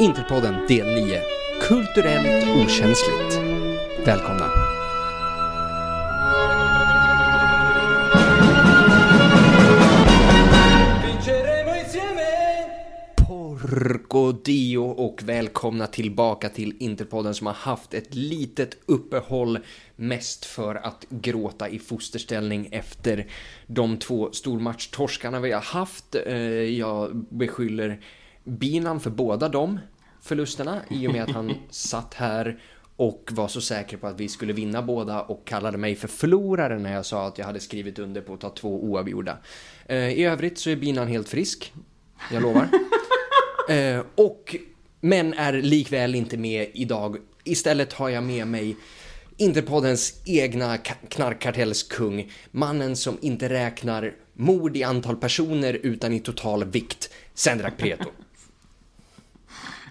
Interpodden del 9. Kulturellt okänsligt. Välkomna. Porco Dio och välkomna tillbaka till Interpodden som har haft ett litet uppehåll mest för att gråta i fosterställning efter de två stormatchtorskarna vi har haft. Eh, jag beskyller Binan för båda dem förlusterna i och med att han satt här och var så säker på att vi skulle vinna båda och kallade mig för förlorare när jag sa att jag hade skrivit under på att ta två oavgjorda. Eh, I övrigt så är Binan helt frisk, jag lovar. Eh, och, men är likväl inte med idag. Istället har jag med mig Interpoddens egna ka- knarkkartellskung. Mannen som inte räknar mord i antal personer utan i total vikt. Sendrak Preto.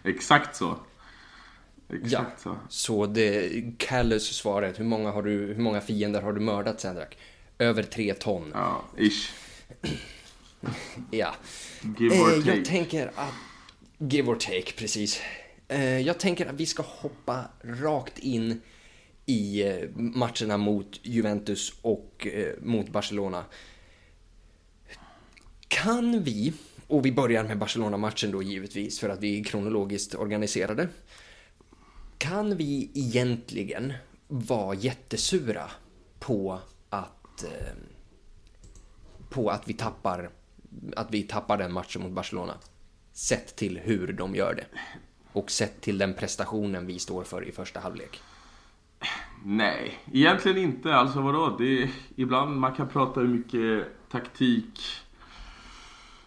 Exakt så. Exakt Ja. så. Så det Callus svaret, hur många, har du, hur många fiender har du mördat Sendrak? Över tre ton. Ja, ish. Ja. Give or Eh, take. jag tänker att... Give or take, precis. Eh, jag tänker att vi ska hoppa rakt in i eh, matcherna mot Juventus och mot Barcelona. Kan vi, och vi börjar med Barcelona-matchen då givetvis för att vi är kronologiskt organiserade. Kan vi egentligen vara jättesura på att eh, på att vi tappar att vi tappar den matchen mot Barcelona. Sett till hur de gör det. Och sett till den prestationen vi står för i första halvlek. Nej, egentligen inte. Alltså vadå? Det är, ibland man kan prata hur mycket taktik...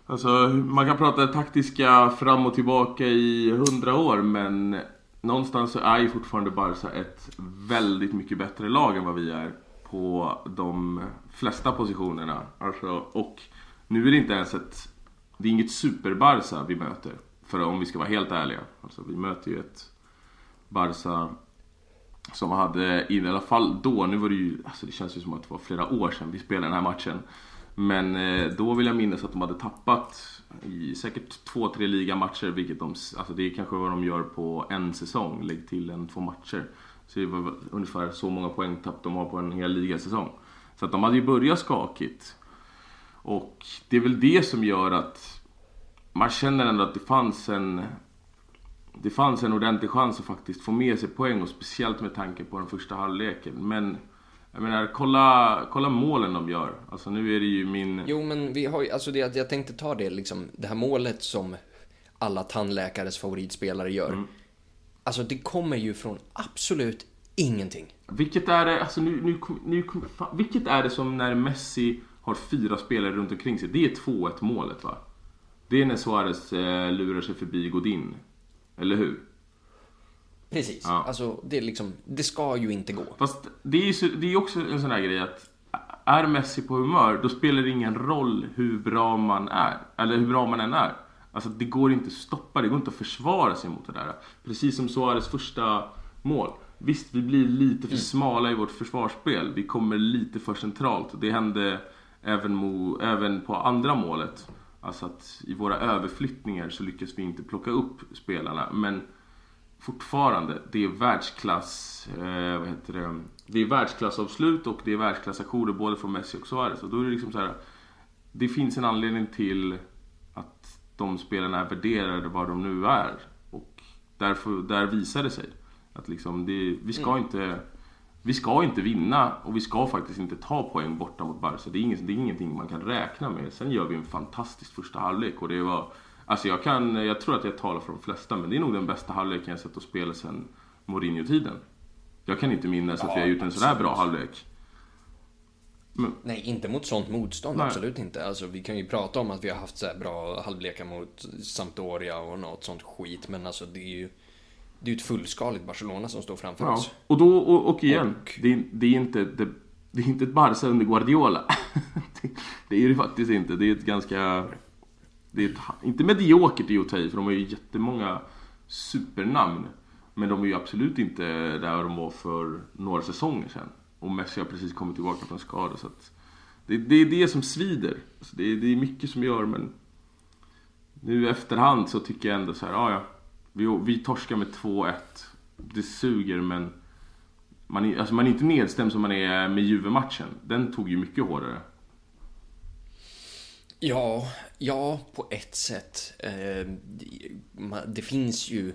Alltså man kan prata taktiska fram och tillbaka i hundra år men någonstans så är ju fortfarande Barca ett väldigt mycket bättre lag än vad vi är på de flesta positionerna. Alltså, och nu är det inte ens ett... Det är inget super-Barca vi möter. För om vi ska vara helt ärliga. Alltså vi möter ju ett Barca som hade, i alla fall då, nu var det ju, alltså det känns ju som att det var flera år sedan vi spelade den här matchen. Men eh, då vill jag minnas att de hade tappat i säkert två, tre ligamatcher, vilket de, alltså det är kanske vad de gör på en säsong, lägg till en, två matcher. Så det var ungefär så många poängtapp de har på en hel ligasäsong. Så att de hade ju börjat skakigt. Och det är väl det som gör att man känner ändå att det fanns en det fanns en ordentlig chans att faktiskt få med sig poäng och speciellt med tanke på den första halvleken. Men jag menar, kolla, kolla målen de gör. Alltså nu är det ju min... Jo, men vi har ju, alltså det, jag tänkte ta det liksom, det här målet som alla tandläkares favoritspelare gör. Alltså det kommer ju från absolut ingenting. Vilket är det, alltså nu, nu, nu, fan, vilket är det som när Messi har fyra spelare runt omkring sig? Det är 2-1 målet va? Det är när Suarez eh, lurar sig förbi Godin. Eller hur? Precis. Ja. Alltså det är liksom, det ska ju inte gå. Fast det är ju det är också en sån här grej att är Messi på humör, då spelar det ingen roll hur bra man är. Eller hur bra man än är. Alltså det går inte att stoppa, det går inte att försvara sig mot det där. Precis som Suarez första mål. Visst, vi blir lite för smala i vårt försvarsspel. Vi kommer lite för centralt. Det hände även, mo, även på andra målet. Alltså att i våra överflyttningar så lyckas vi inte plocka upp spelarna. Men fortfarande, det är världsklass, eh, vad heter det? Det är världsklassavslut och det är världsklassaktioner både från Messi och Suarez. Och då är det liksom så här. Det finns en anledning till att de spelarna är värderade vad de nu är. Och därför, där visar det sig att liksom det, vi ska inte vi ska inte vinna och vi ska faktiskt inte ta poäng borta mot Barca. Det är, inget, det är ingenting man kan räkna med. Sen gör vi en fantastisk första halvlek och det var... Alltså jag kan, jag tror att jag talar för de flesta, men det är nog den bästa halvleken jag sett att spela sen Mourinho-tiden. Jag kan inte minnas att vi har gjort en sådär bra halvlek. Nej, inte mot sånt motstånd, Nej. absolut inte. Alltså, vi kan ju prata om att vi har haft så här bra halvlekar mot Sampdoria och något sånt skit, men alltså det är ju det är ett fullskaligt Barcelona som står framför Ja. oss. Och då, och, och igen, Och- Det, är, det, är inte, det, det är inte ett Barca under Guardiola. det, det är det faktiskt inte. Det är ett ganska... Det är ett, inte mediokert i att ta i, för de har ju jättemånga supernamn. Men de är ju absolut inte där de var för några säsonger sedan. Och Messi har precis kommit tillbaka från skada. Så att det, det är det som svider. Alltså det, är, det är mycket som gör, men... Nu i efterhand så tycker jag ändå så här, ja ja. Vi, vi torskar med 2-1. Det suger men man är, alltså man är inte nedstämd som man är med Juve-matchen. Den tog ju mycket hårdare. Ja, ja, på ett sätt. Ehm, det finns ju...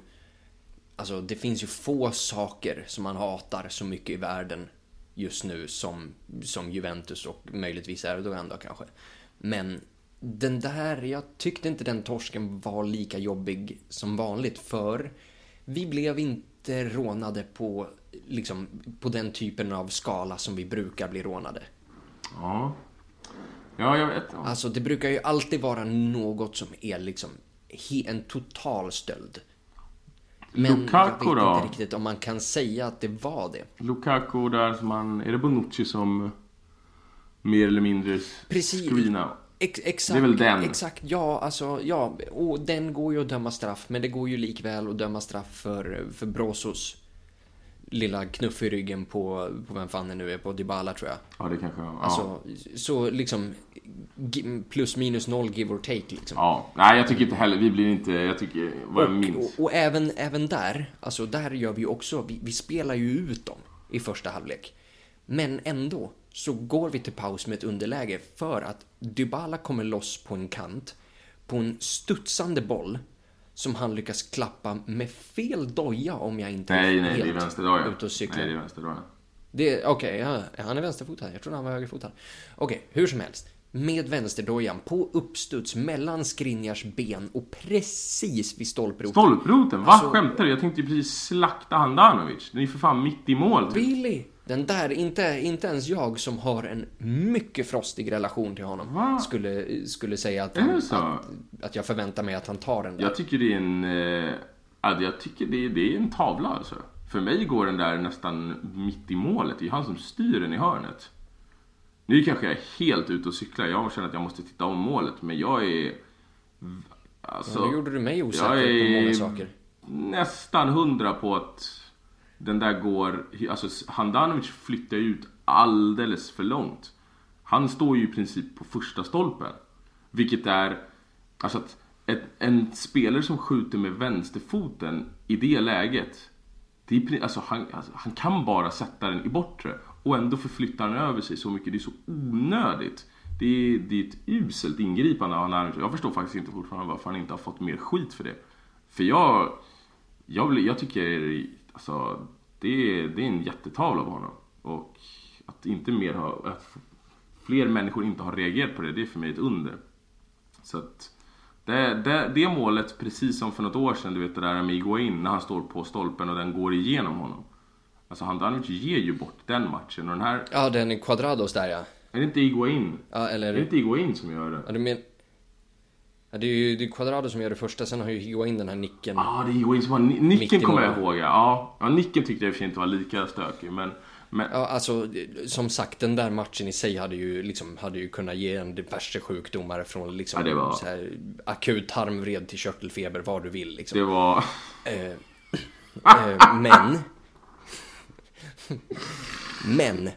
Alltså, det finns ju få saker som man hatar så mycket i världen just nu som, som Juventus och möjligtvis Erdogan då kanske. Men den där, jag tyckte inte den torsken var lika jobbig som vanligt för vi blev inte rånade på, liksom, på den typen av skala som vi brukar bli rånade. Ja, ja jag vet. Ja. Alltså det brukar ju alltid vara något som är liksom en total stöld. Men Lukaku jag vet då? inte riktigt om man kan säga att det var det. Lukaku där som man, är det Bonucci som mer eller mindre Precis. screenar? Ex exakt, det är väl den? Exakt, ja, alltså, ja. Och den går ju att döma straff, men det går ju likväl att döma straff för, för Brosos lilla knuff i ryggen på, på vem fan det nu är, på Dybala tror jag. Ja, det kanske, ja. Alltså, så liksom plus minus noll give or take liksom. Ja, nej jag tycker inte heller, vi blir inte, jag tycker, vad jag minns. Och, och, även, även där, alltså där gör vi ju också, vi, vi spelar ju ut dem i första halvlek. Men ändå, så går vi till paus med ett underläge för att Dybala kommer loss på en kant på en studsande boll som han lyckas klappa med fel doja om jag inte nej, nej, helt det är vänsterdoja. ute och cyklar. Nej, det är vänsterdoja. Okej, okay, ja, han är vänsterfotad. Jag trodde han var högerfotad. Okej, okay, hur som helst. Med vänsterdojan på uppstuds mellan Skriniars ben och precis vid stolproten. Stolproten? Va? Alltså, Skämtar du? Jag tänkte ju precis slakta Handanovic. Den är för fan mitt i mål. Billy! Den där, inte, inte ens jag som har en mycket frostig relation till honom skulle, skulle säga att, han, att, att, jag förväntar mig att han tar den där. Jag tycker det är en, eh, jag tycker det, det är en tavla alltså. För mig går den där nästan mitt i målet. Det är han som styr den i hörnet. Nu kanske jag är helt ute och cyklar. Jag känner att jag måste titta om målet. Men jag är... Alltså, ja, nu gjorde du mig osäker på många saker. nästan hundra på att den där går, alltså Handanovic flyttar ut alldeles för långt. Han står ju i princip på första stolpen. Vilket är, alltså att ett, en spelare som skjuter med vänsterfoten i det läget. Det är, alltså han, alltså han kan bara sätta den i bortre. Och ändå förflyttar han över sig så mycket. Det är så onödigt. Det är, det är ett uselt ingripande av Handanovic. Jag förstår faktiskt inte fortfarande varför han inte har fått mer skit för det. För jag, jag, jag tycker Alltså, det är, det är en jättetavla av honom. Och att inte mer ha, att fler människor inte har reagerat på det, det är för mig ett under. Så att det, det, det målet, precis som för något år sedan, du vet det där med Iguain när han står på stolpen och den går igenom honom. Alltså Handanovic ger ju bort den matchen och den här... Ja, den är Quadrados där ja. Är det inte Iguain? Ja, eller... Är det inte Iguain som gör det? Ja, du men... Ja, det är ju det är Quadrado som gör det första, sen har ju Higuain den här nicken. Ja, ah, det är Higuain som har nicken kommer jag ihåg. Ja. ja, nicken tyckte jag i och för sig inte var lika stökig, men... Men... Ja, alltså som sagt, den där matchen i sig hade ju, liksom, hade ju kunnat ge en diverse sjukdomar från liksom, ja, var... här, akut tarmvred till körtelfeber, vad du vill. Liksom. Det var... Eh, eh, men... men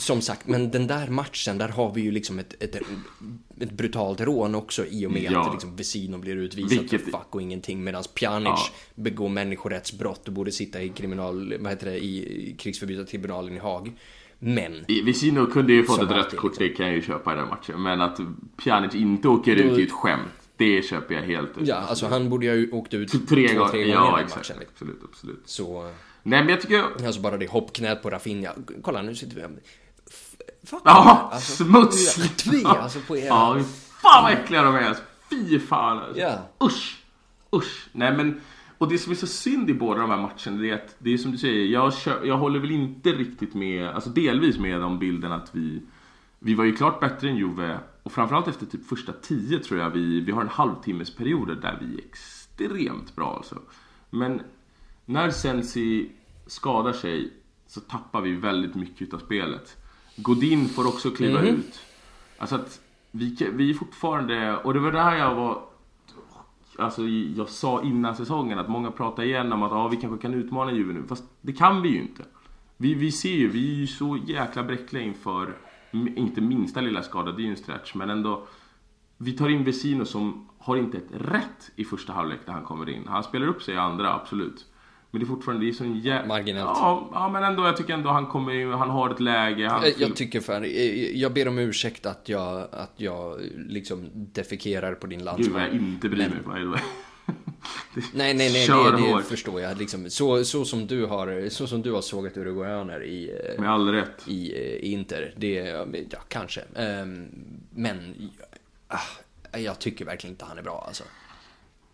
som sagt, men den där matchen, där har vi ju liksom ett, ett, ett brutalt rån också i och med ja. att liksom Vesino blir utvisad Vilket... för fuck och ingenting medan Pjanic ja. begår människorättsbrott och borde sitta i kriminal, vad heter det, i krigsförbrytartribunalen i Haag. Men... Vesino kunde ju fått ett rött kort, liksom. det kan jag ju köpa i den matchen. Men att Pjanic inte åker Då... ut i ett skämt, det köper jag helt Ja, alltså han borde ju ha åkt ut tre, tre gånger, tre gånger ja, exakt. Matchen. Absolut, absolut. Så... Nej men jag tycker... Alltså bara det hoppknät på Rafinha. Kolla nu sitter vi... Fuck ja, alltså, smutsigt! alltså på era... Ja, fan vad äckliga de är alltså. Fy fan alltså. Yeah. Usch! Usch! Nej men... Och det som är så synd i båda de här matcherna det är att det är som du säger, jag, kör, jag håller väl inte riktigt med, alltså delvis med om bilden att vi vi var ju klart bättre än Juve och framförallt efter typ första tio tror jag vi, vi har en halvtimmes perioder där vi är extremt bra alltså. Men när Sensi skadar sig så tappar vi väldigt mycket av spelet. Godin får också kliva mm. ut. Alltså att vi, vi är fortfarande, och det var det här jag var Alltså jag sa innan säsongen att många pratar igen om att ah, vi kanske kan utmana Juve nu. Fast det kan vi ju inte. Vi, vi ser ju, vi är ju så jäkla bräckliga inför inte minsta lilla skada, det är ju en stretch, men ändå vi tar in Vesino som har inte ett rätt i första halvlek när han kommer in. Han spelar upp sig i andra, absolut. Men det är fortfarande, det är sån jä... Marginellt. Ja, ja, men ändå, jag tycker ändå han kommer in, han har ett läge. Han... Jag, jag tycker fan, jag ber om ursäkt att jag, att jag liksom defekerar på din Gud landsman. vad jag inte bryr mig by the way. Nej, nej, nej, Kör det, det förstår jag. Liksom, så, så, som du har, så som du har sågat uruguayaner i, eh, Med all rätt. i, eh, i Inter. Det, ja, kanske. Ehm, Men ah, jag tycker verkligen inte han är bra alltså.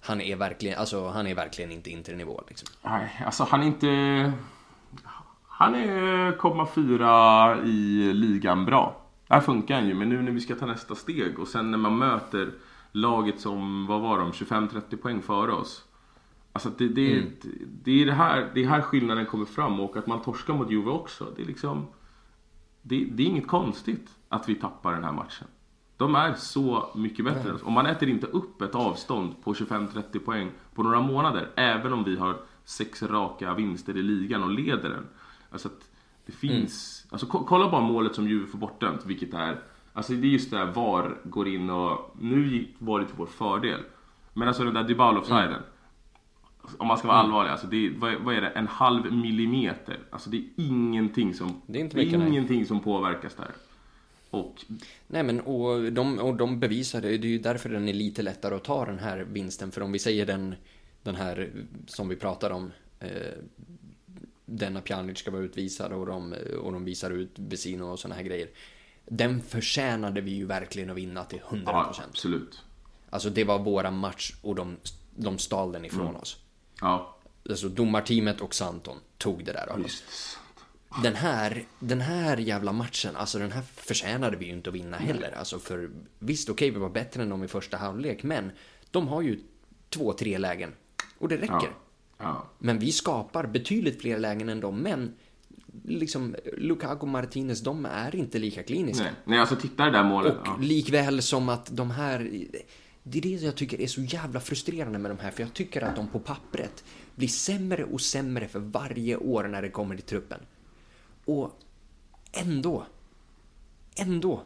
Han är verkligen, alltså, han är verkligen inte Inter-nivå liksom. Nej, alltså han är inte... Han är komma fyra i ligan bra. Där funkar han ju, men nu när vi ska ta nästa steg och sen när man möter laget som, vad var de, 25-30 poäng före oss. Alltså det, det, det är det här, det är här skillnaden kommer fram och att man torskar mot Juve också. Det är liksom... Det, det är inget konstigt att vi tappar den här matchen. De är så mycket bättre oss. Och man äter inte upp ett avstånd på 25-30 poäng på några månader. Även om vi har sex raka vinster i ligan och leder den. Alltså att det finns... Alltså ko- kolla bara målet som Juve får bortdömt, vilket är... Alltså det är just det här VAR går in och... Nu var det till vår fördel. Men alltså den där Dybala-offsiden. Om man ska vara allvarlig, alltså det är, vad, är- vad är det? En halv millimeter. Alltså det är ingenting som... Det är inte mycket, nej. ingenting som påverkas där. Och Nej men och de, och de bevisar det, det är ju därför den är lite lättare att ta den här vinsten. För om vi säger den, den här som vi pratar om, eh, denna Pjanic ska vara utvisad och de, och de visar ut Vesino och såna här grejer. Den förtjänade vi ju verkligen att vinna till 100%. ja, absolut. Alltså det var våra match och de, de stal den ifrån Mm. oss. Ja, Alltså domarteamet och Santon tog det där av oss. Den här, den här jävla matchen, alltså den här förtjänade vi ju inte att vinna heller. Alltså för visst, okej, vi var bättre än dem i första halvlek, men de har ju två, tre lägen. Och det räcker. Ja. Ja. Men vi skapar betydligt fler lägen än dem, men liksom Lukaku Martinez, de är inte lika kliniska. Nej, nej, alltså titta det där målet. Och Ja. likväl som att de här... Det är det jag tycker är så jävla frustrerande med de här, för jag tycker att de på pappret blir sämre och sämre för varje år när det kommer till truppen. Och ändå, ändå,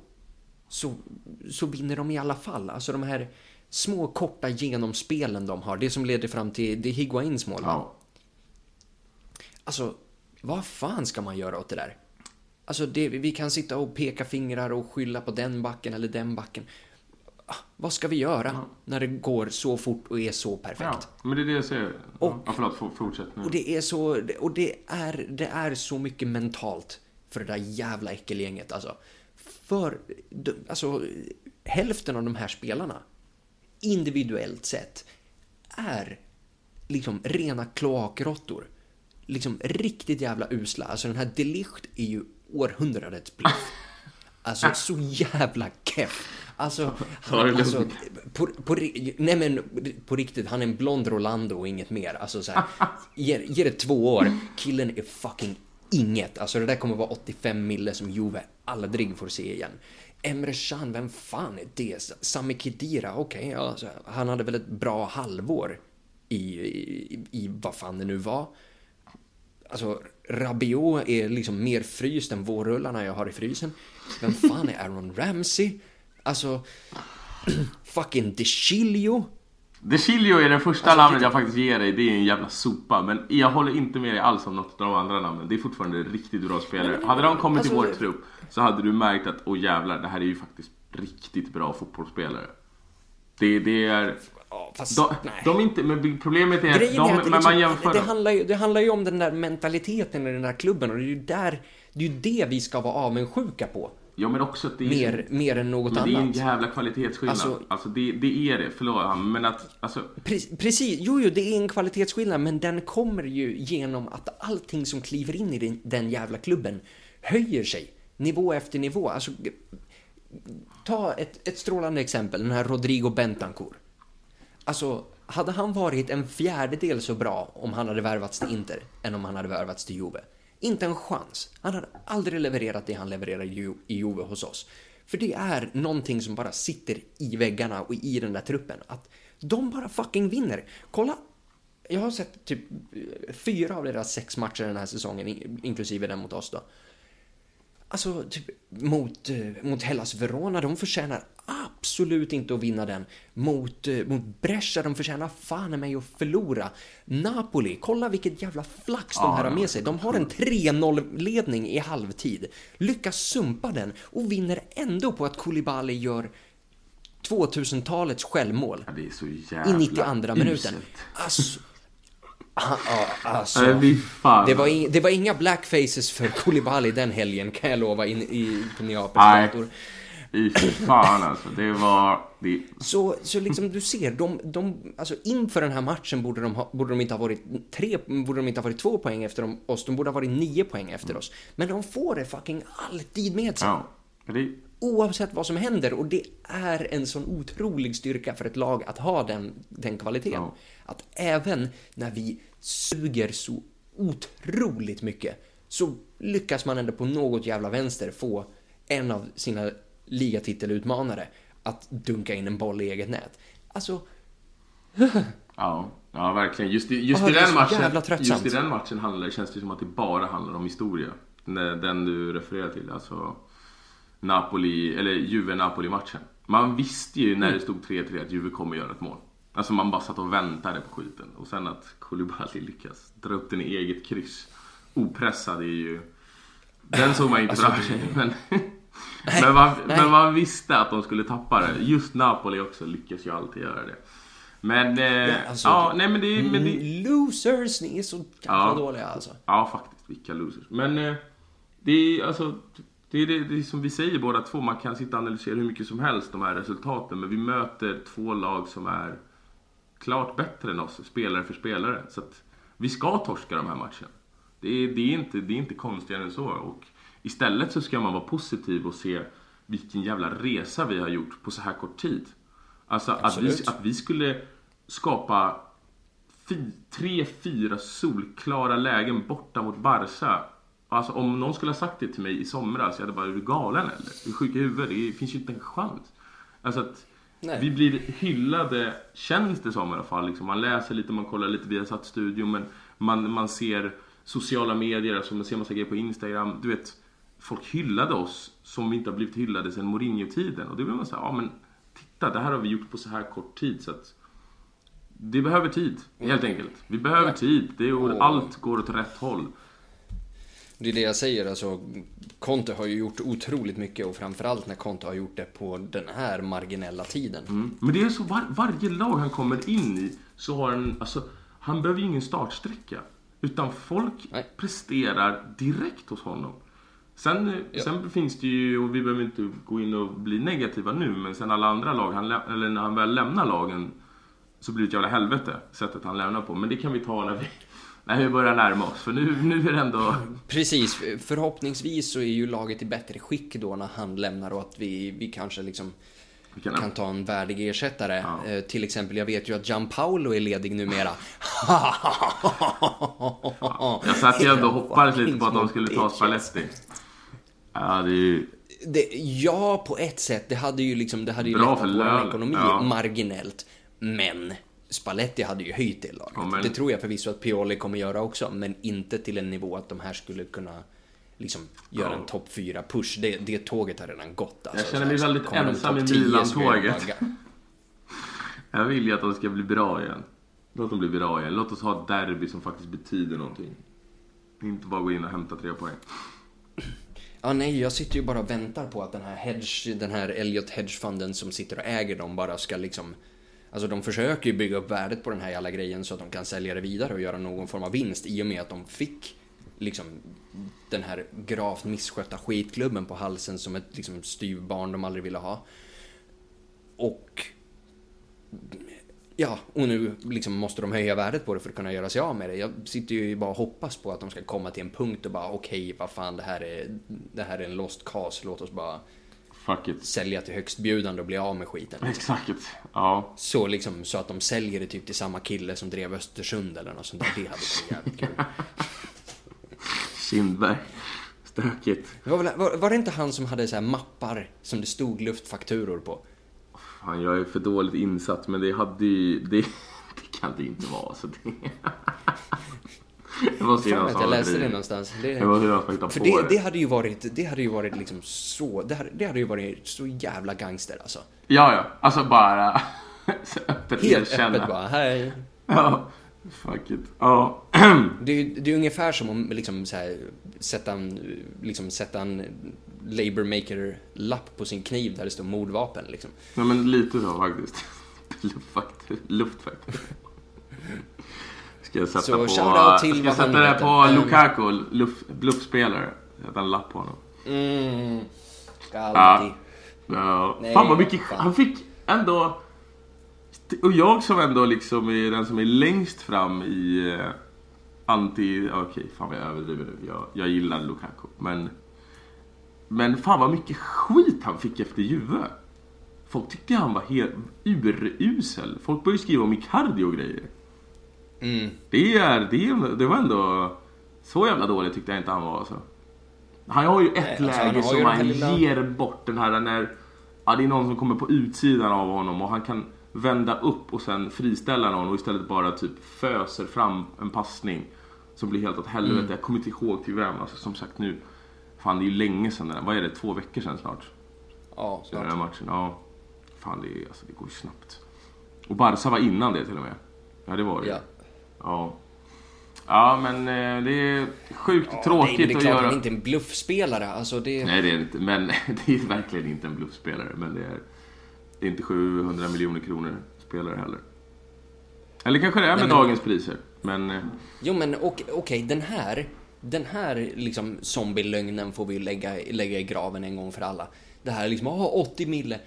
så, så vinner de i alla fall. Alltså de här små korta genomspelen de har, det som leder fram till det Higuains mål. Ja. Alltså, vad fan ska man göra åt det där? Alltså, det, vi kan sitta och peka fingrar och skylla på den backen eller den backen. Ah, Vad ska vi göra när det går så fort och är så perfekt? ja, men det är det jag säger. Och- ja, förlåt, for- fortsätt nu. Och det är så, och det är, det är så mycket mentalt för det där jävla äckelgänget alltså. För, alltså, hälften av de här spelarna, individuellt sett, är liksom rena kloakråttor. Liksom riktigt jävla usla. Alltså den här Delicht är ju århundradets bluff. Alltså så jävla keff. Alltså, han, alltså på, på, nej men på riktigt, han är en blond Rolando och inget mer. Alltså så här, ge, ge det två år, killen är fucking inget. Alltså det där kommer vara 85 mille som Juve aldrig får se igen. Emre Can, vem fan är det? Sami Khedira, okej, alltså, han hade väl ett bra halvår i, i, i vad fan det nu var. Alltså, Rabiot är liksom mer fryst än vårrullarna jag har i frysen. Vem fan är Aaron Ramsey? Alltså, fucking DeCilio. De Chilio är den första Alltså, namnet det- jag faktiskt ger dig. Det är en jävla sopa. Men jag håller inte med dig alls om något av de andra namnen. Det är fortfarande riktigt bra spelare. Hade de kommit till alltså- vår trupp så hade du märkt att, åh jävlar, det här är ju faktiskt riktigt bra fotbollsspelare. Det, det är... Ja, fast, De, de är inte, men problemet är att de, är att det, men liksom, man jämför det, handlar ju, det handlar ju om den där mentaliteten i den där klubben och det är ju där, det är ju det vi ska vara avundsjuka på. Ja men också att det är... Mer, mer än något men det är en annat. jävla kvalitetsskillnad. Alltså- Alltså, det, det är det, förlåt men att, alltså... Pre- Precis, jo, jo, det är en kvalitetsskillnad, men den kommer ju genom att allting som kliver in i den, den jävla klubben höjer sig, nivå efter nivå. Alltså, ta ett, ett strålande exempel, den här Rodrigo Bentancourt. Alltså, hade han varit en fjärdedel så bra om han hade värvats till Inter än om han hade värvats till Juve? Inte en chans. Han hade aldrig levererat det han levererar i Juve hos oss. För det är någonting som bara sitter i väggarna och i den där truppen. Att de bara fucking vinner. Kolla! Jag har sett typ eh, fyra av deras sex matcher den här säsongen, inklusive den mot oss då. Alltså, typ mot, eh, mot Hellas Verona, de förtjänar absolut inte att vinna den. Mot, eh, mot Brescia, de förtjänar fan mig att förlora. Napoli, kolla vilket jävla flax de här har med sig. De har en 3-0-ledning i halvtid, lyckas sumpa den och vinner ändå på att Koulibaly gör 2000-talets självmål. Ja, det är så jävla I 92 minuten. Alltså, ah, ah, alltså. Det var, in, det var inga blackfaces för Koulibaly den helgen kan jag lova in, i, på Neapels gator. Fy fan alltså. Det var... Det, Så, så liksom du ser, de, de, alltså inför den här matchen borde de, ha, borde de inte ha varit tre, borde de inte ha varit två poäng efter oss, de borde ha varit nio poäng efter oss. Men de får det fucking alltid med sig. ja. Det, Oavsett vad som händer och det är en sån otrolig styrka för ett lag att ha den, den kvaliteten. Ja. Att även när vi suger så otroligt mycket så lyckas man ändå på något jävla vänster få en av sina ligatitelutmanare att dunka in en boll i eget nät. Alltså, ja. Ja, verkligen. Just i, just Ah, i den matchen, just i den matchen handlar, känns det som att det bara handlar om historia. Den, den du refererar till, alltså Napoli, eller Juve-Napoli-matchen. Man visste ju när det stod 3-3 att Juve kommer göra ett mål. Alltså man bara satt och väntade på skiten. Och sen att Koulibaly lyckas dra upp den i eget kryss. Opressad är ju... Den såg man inte Alltså, framför sig. Men, men, man, nej. men man visste att de skulle tappa det. Just Napoli också lyckas ju alltid göra det. Men... Eh, ja, alltså, nej men det... Men det losers, ni är så jävla Ja. dåliga alltså. Ja, faktiskt. Vilka losers. Men eh, det är alltså... Det är det, det är som vi säger båda två, man kan sitta och analysera hur mycket som helst de här resultaten. Men vi möter två lag som är klart bättre än oss, spelare för spelare. Så att vi ska torska de här matcherna. Det är, det är, inte, det är inte konstigare än så. Och istället så ska man vara positiv och se vilken jävla resa vi har gjort på så här kort tid. Alltså att vi, att vi skulle skapa fi- tre, fyra solklara lägen borta mot Barca. Alltså om någon skulle ha sagt det till mig i somras, jag hade bara, är du galen eller? Är du sjuk i huvudet? Det finns ju inte en chans. Alltså att Nej. vi blir hyllade, känns det som i alla fall. Liksom. Man läser lite, man kollar lite via satt studio men man, man ser sociala medier, alltså man ser massa grejer på Instagram. Du vet, folk hyllade oss som vi inte har blivit hyllade sedan Mourinho-tiden. Och det blir man säga, ja men titta, det här har vi gjort på så här kort tid. Så att det behöver tid, helt enkelt. Vi behöver Ja. tid. Det är, Och- Allt går åt rätt håll. Det är det jag säger, alltså Conte har ju gjort otroligt mycket och framförallt när Conte har gjort det på den här marginella tiden. Mm. Men det är så, var, varje lag han kommer in i så har han, alltså, han behöver ju ingen startsträcka. Utan folk Nej. presterar direkt hos honom. Sen, Ja. sen finns det ju, och vi behöver inte gå in och bli negativa nu, men sen alla andra lag, han, eller när han väl lämnar lagen så blir det ett jävla helvete, sättet han lämnar på. Men det kan vi ta när vi, när vi börjar närma oss, för nu, nu är det ändå... Precis, förhoppningsvis så är ju laget i bättre skick då när han lämnar och att vi, vi kanske liksom Vi kan, kan ta en värdig ersättare. Ja. Eh, till exempel, jag vet ju att Gianpaolo är ledig numera. jag satt ju ändå och hoppades lite på att de skulle ta. Spalletti. Ja, det är ju... Det, ja, på ett sätt. Det hade ju liksom, det hade ju Bra för vår ekonomi ja. marginellt. Men Spalletti hade ju höjt det laget. Ja, men- Det tror jag förvisso att Pioli kommer göra också, men inte till en nivå att de här skulle kunna liksom göra Ja. en topp 4-push. Det, det tåget har redan gått. Alltså. Jag känner mig väldigt kommer ensam i 10 så är det Milan-tåget. Jag vill ju att de ska bli bra igen. Låt dem bli bra igen. Låt oss ha ett derby som faktiskt betyder någonting. Inte bara gå in och hämta tre poäng. Ja, nej, jag sitter ju bara och väntar på att den här hedge, den här Elliot Hedgefonden som sitter och äger dem bara ska liksom Alltså de försöker ju bygga upp värdet på den här jävla grejen så att de kan sälja det vidare och göra någon form av vinst i och med att de fick liksom den här gravt misskötta skitklubben på halsen som ett liksom styvbarn de aldrig ville ha. Och Ja, och nu liksom måste de höja värdet på det för att kunna göra sig av med det. Jag sitter ju bara och hoppas på att de ska komma till en punkt och bara okej, vad fan, det här, är, det här är en lost cause. Låt oss bara sälja till högstbjudande och bli av med skiten. Exakt. Ja. Så liksom, så att de säljer det typ till samma kille som drev Östersund eller något sånt där. Det hade varit jävligt kul. Kindberg. Stökigt. Det var, väl, var, var det inte han som hade så här mappar som det stod luftfakturor på? Fan, jag är för dåligt insatt men det hade ju... Det, det kan det inte vara. Så det... Det måste ju vara att jag läste det någonstans. Det, Det måste ju vara som på det, det. hade ju varit, det hade ju varit liksom så, det hade, det hade ju varit så jävla gangster alltså. Ja, ja. Alltså bara öppet Helt erkänna. öppet bara, hej. Ja, fuck it. Ja. Det är, det är ungefär som om liksom så här, sätta en, liksom sätta en Labour Maker-lapp på sin kniv där det står mordvapen liksom. Nej men lite så faktiskt. Luftfakt. Luftfakt. Ska jag sätta Så på... shoutout till ska jag sätta det på Ehm. Lukaku, luff, bluffspelare. Sätta en lapp på honom. Mm. Ska alltid. Ja. Nej, fan vad mycket... fan. Han fick ändå... Och jag som ändå liksom är den som är längst fram i eh, anti... Okej, fan vad jag överdriver nu. Jag, jag gillar Lukaku. Men... Men fan vad mycket skit han fick efter Juve. Folk tyckte han var helt urusel. Folk började skriva om Icardi och grejer. Mm. Det, är, det, det var ändå... Så jävla dålig tyckte jag inte han var alltså. Han har ju ett Nej, alltså, han läge som han lilla- ger bort den här när... Ja, det är någon som kommer på utsidan av honom och han kan vända upp och sen friställa någon och istället bara typ föser fram en passning. Som blir helt åt helvete. Mm. Jag kommer inte ihåg till vem. Alltså, som sagt nu. Fan det är ju länge sedan den. Vad är det? Två veckor sedan snart? Ja, Den här snart. matchen. Ja. Fan det, är, alltså, det går ju snabbt. Och Barca var innan det till och med. Ja det var det. Ja. Ja. Ja men eh, det är sjukt Ja, tråkigt nej, det är att klart göra. han är inte en bluffspelare. Alltså det... Nej det är inte. Men det är verkligen inte en bluffspelare. Men det är, det är inte 700 miljoner kronor spelare heller. Eller kanske det är med Nej, men- dagens priser. Men eh, Jo men okej, okej, den här, den här liksom zombielögnen får vi lägga, lägga i graven en gång för alla. Det här liksom, ah 80 mille.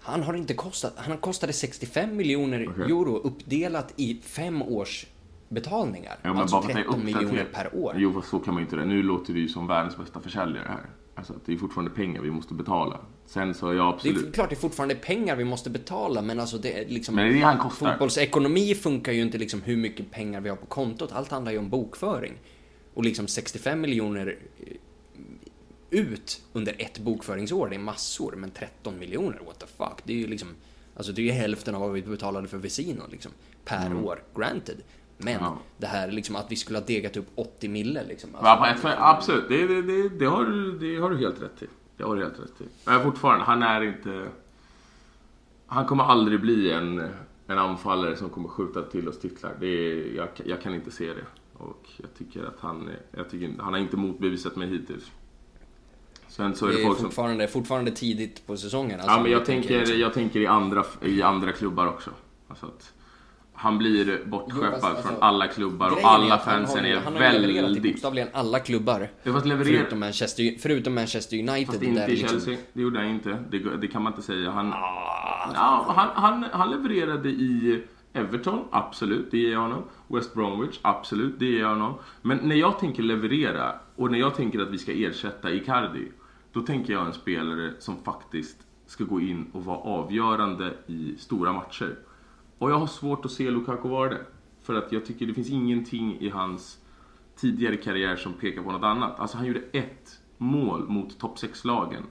Han har inte kostat, han kostade 65 miljoner Okej. euro uppdelat i fem års betalningar. ja, alltså bara för att 13 det är miljoner per år. Jo så kan man inte det. Nu låter vi ju som världens bästa försäljare här. Alltså att det är fortfarande pengar vi måste betala. Sen så, ja Det är absolut. klart det är fortfarande pengar vi måste betala men alltså det är liksom... Men det är det han kostar. Fotbollsekonomi funkar ju inte liksom hur mycket pengar vi har på kontot. Allt handlar ju om bokföring. Och liksom 65 miljoner eh, ut under ett bokföringsår, det är massor. Men 13 miljoner, what the fuck? Det är ju liksom... Alltså det är ju hälften av vad vi betalade för Vesino liksom. Per år, granted. Men Mm. Ja. det här liksom att vi skulle ha degat upp 80 mille liksom. Ja, Alltså, för- absolut, det, det, det, det, har, det har du helt rätt i. Det har du helt rätt i. Men fortfarande, han är inte... Han kommer aldrig bli en, en anfallare som kommer skjuta till oss titlar. Det är, jag, jag kan inte se det. Och jag tycker att han, är- jag tycker, han har inte motbevisat mig hittills. Sen så är det, det är folk som... fortfarande, fortfarande tidigt på säsongen. Alltså, Ja, men jag tänker, liksom- jag tänker i, andra, i andra klubbar också. Alltså att han blir bortskeppad Jo, alltså, från alla klubbar och är alla han fansen har, ju- är Han har ju levererat i väldigt... bokstavligen alla klubbar. Levererat... Förutom Manchester, förutom Manchester United. Fast inte i liksom- Chelsea. Det gjorde han inte. Det, det kan man inte säga. Han, Ah, ja, han, han, han levererade i Everton, absolut. Det ger jag honom. West Bromwich, absolut. Det ger jag honom. Men när jag tänker leverera och när jag tänker att vi ska ersätta Icardi. Då tänker jag en spelare som faktiskt ska gå in och vara avgörande i stora matcher. Och jag har svårt att se Lukaku vara det. För att jag tycker det finns ingenting i hans tidigare karriär som pekar på något annat. Alltså han gjorde ett mål mot topp 6-lagen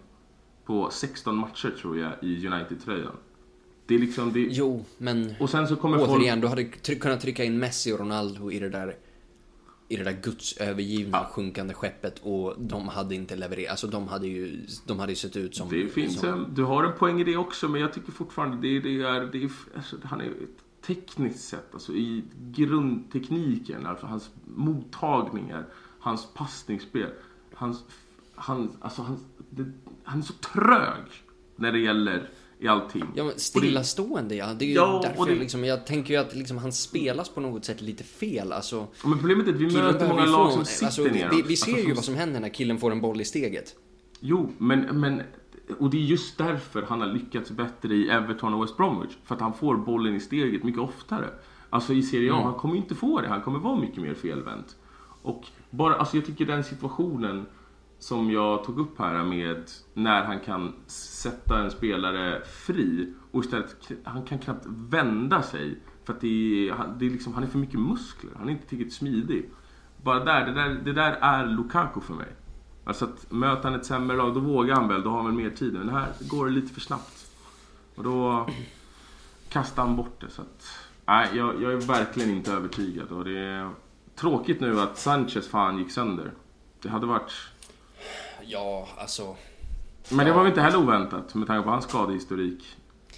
på 16 matcher tror jag i United-tröjan. Det är liksom... Det... Jo, men Och sen så kommer folk... återigen, du hade try- kunnat trycka in Messi och Ronaldo i det där i det där gudsövergivna sjunkande skeppet och de hade inte levererat. Alltså de hade ju, de hade ju sett ut som... Det finns som, en, du har en poäng i det också, men jag tycker fortfarande det, det är... Det är alltså, han är tekniskt sett, alltså i grundtekniken, alltså hans mottagningar, hans passningsspel, hans... Han, alltså, han, det, han är så trög när det gäller i allting. Ja, men stillastående ja. Det är ju Ja, därför det- jag, liksom, jag tänker ju att liksom, han spelas på något sätt lite fel. Alltså, Men problemet är att vi möter många lag som sitter alltså, ner. vi, vi ser alltså, ju som- vad som händer när killen får en boll i steget. Jo, men, men... Och det är just därför han har lyckats bättre i Everton och West Bromwich. För att han får bollen i steget mycket oftare. Alltså i Serie A, han kommer inte få det. Han kommer vara mycket mer felvänt. Och bara, alltså jag tycker den situationen som jag tog upp här med när han kan sätta en spelare fri och istället, han kan knappt vända sig. För att det är, han, det är liksom, han är för mycket muskler. Han är inte tillräckligt smidig. Bara där, det där, det där är Lukaku för mig. Alltså att möter han ett sämre lag, då vågar han väl, då har han väl mer tid. Men här går det lite för snabbt. Och då kastar han bort det. Så att, nej, jag, jag är verkligen inte övertygad. Och det, tråkigt nu att Sanchez fan gick sönder. Det hade varit... Ja, alltså... Men det var väl inte heller oväntat med tanke på hans skadehistorik.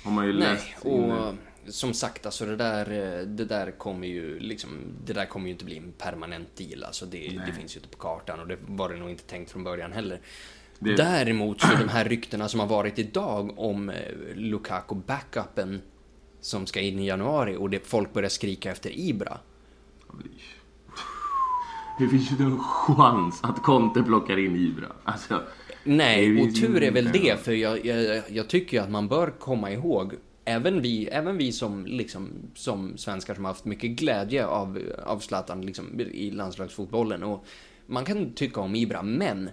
Har man ju läst Nej, in och som sagt, alltså det där, det där kommer ju liksom, det där kommer ju inte bli en permanent deal. Alltså det, det finns ju inte på kartan och det var det nog inte tänkt från början heller. Det- Däremot så de här ryktena som har varit idag om eh, Lukaku backupen som ska in i januari och det folk börjar skrika efter Ibra. Det finns ju inte en chans att Conte plockar in Ibra. Alltså, Nej, och tur är väl inte- det, för jag, jag, jag tycker ju att man bör komma ihåg, även vi, även vi som, liksom, som svenskar som har haft mycket glädje av, av Zlatan liksom, i landslagsfotbollen. Och man kan tycka om Ibra, men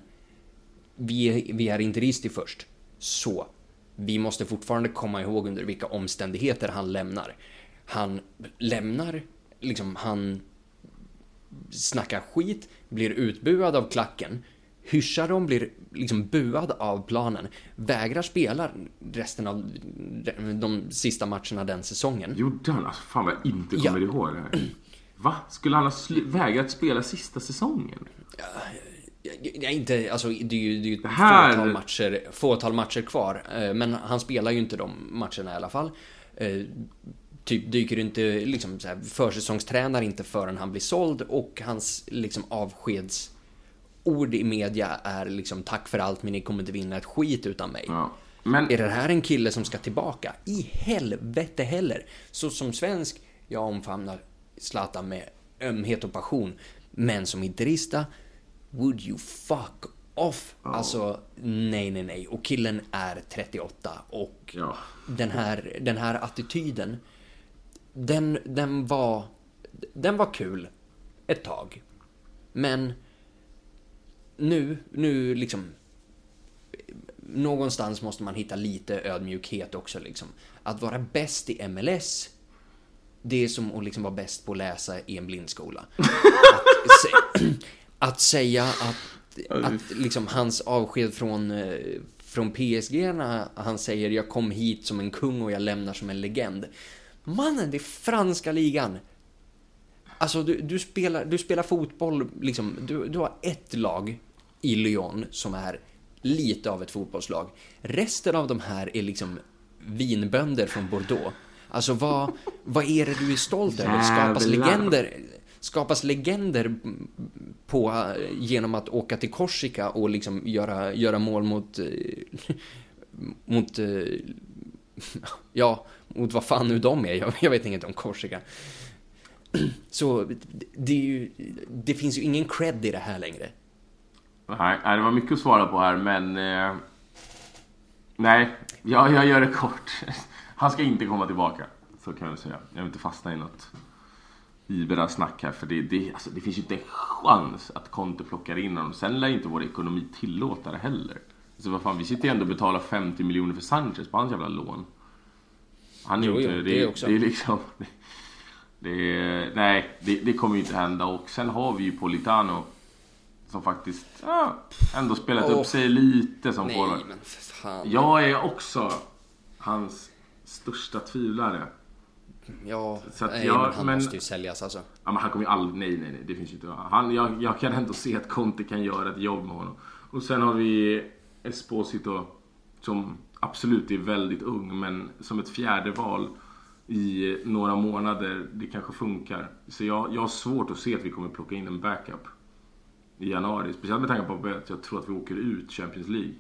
vi, vi är interisti först. Så vi måste fortfarande komma ihåg under vilka omständigheter han lämnar. Han lämnar, liksom han snackar skit, blir utbuad av klacken, hyschar dem, blir liksom buad av planen, vägrar spela resten av de, de sista matcherna den säsongen. gjorde han? Alltså, fan vad jag inte Ja. kommer ihåg det här. Va? Skulle han ha vägrat spela sista säsongen? Jag, inte, alltså det är ju, det är ju ett här- fåtal, matcher, fåtal matcher kvar, eh, men han spelar ju inte de matcherna i alla fall. Typ dyker inte, liksom så här, försäsongstränar inte förrän han blir såld och hans liksom avskedsord i media är liksom tack för allt men ni kommer inte vinna ett skit utan mig. Ja. Men Är det här en kille som ska tillbaka? I helvete heller! Så som svensk, jag omfamnar Zlatan med ömhet och passion. Men som interista, would you fuck off? Alltså, nej, nej, nej. Och killen är 38 och Ja. den, här, den här attityden, den, den var, den var kul ett tag. Men nu, nu liksom någonstans måste man hitta lite ödmjukhet också liksom. Att vara bäst i MLS, det är som att liksom vara bäst på att läsa i en blindskola. Att, sä- att säga att, att liksom hans avsked från, eh, från PSG när han säger jag kom hit som en kung och jag lämnar som en legend. Mannen, det är franska ligan. Alltså, du, du, spelar, du spelar fotboll, liksom, du, du har ett lag i Lyon som är lite av ett fotbollslag. Resten av de här är liksom vinbönder från Bordeaux. Alltså, vad, vad är det du är stolt över? Skapas legender, skapas legender på, genom att åka till Korsika och liksom göra, göra mål mot, eh, mot eh, ja, mot vad fan nu de är. Jag, jag vet inget om Korsika. Så det, är ju, det finns ju ingen cred i det här längre. Nej, det var mycket att svara på här, men... Eh, nej, jag, jag gör det kort. Han ska inte komma tillbaka. Så kan jag säga. Jag vill inte fastna i något Ibra-snack här, för det, det, alltså, det finns ju inte en chans att Conte plockar in honom. Sen lär inte vår ekonomi tillåta det heller. Så vad fan, vi sitter ju ändå och betalar 50 miljoner för Sanchez på hans jävla lån. Han är Jo, ju jo, inte... det Det, också. det är liksom... Det, nej, det, det kommer ju inte hända. Och sen har vi ju Politano som faktiskt ja, ändå spelat Åh. upp sig lite som Nej, forward. men för fan. Jag är också hans största tvivlare. Ja, Så nej, jag- men han men- måste ju säljas alltså. Ja, men han kommer ju aldrig... Nej, nej, nej. Det finns ju inte. Han, jag, jag kan ändå se att Conte kan göra ett jobb med honom. Och sen har vi Esposito som absolut är väldigt ung, men som ett fjärde val i några månader, det kanske funkar. Så jag, jag har svårt att se att vi kommer plocka in en backup i januari. Speciellt med tanke på att jag tror att vi åker ut Champions League.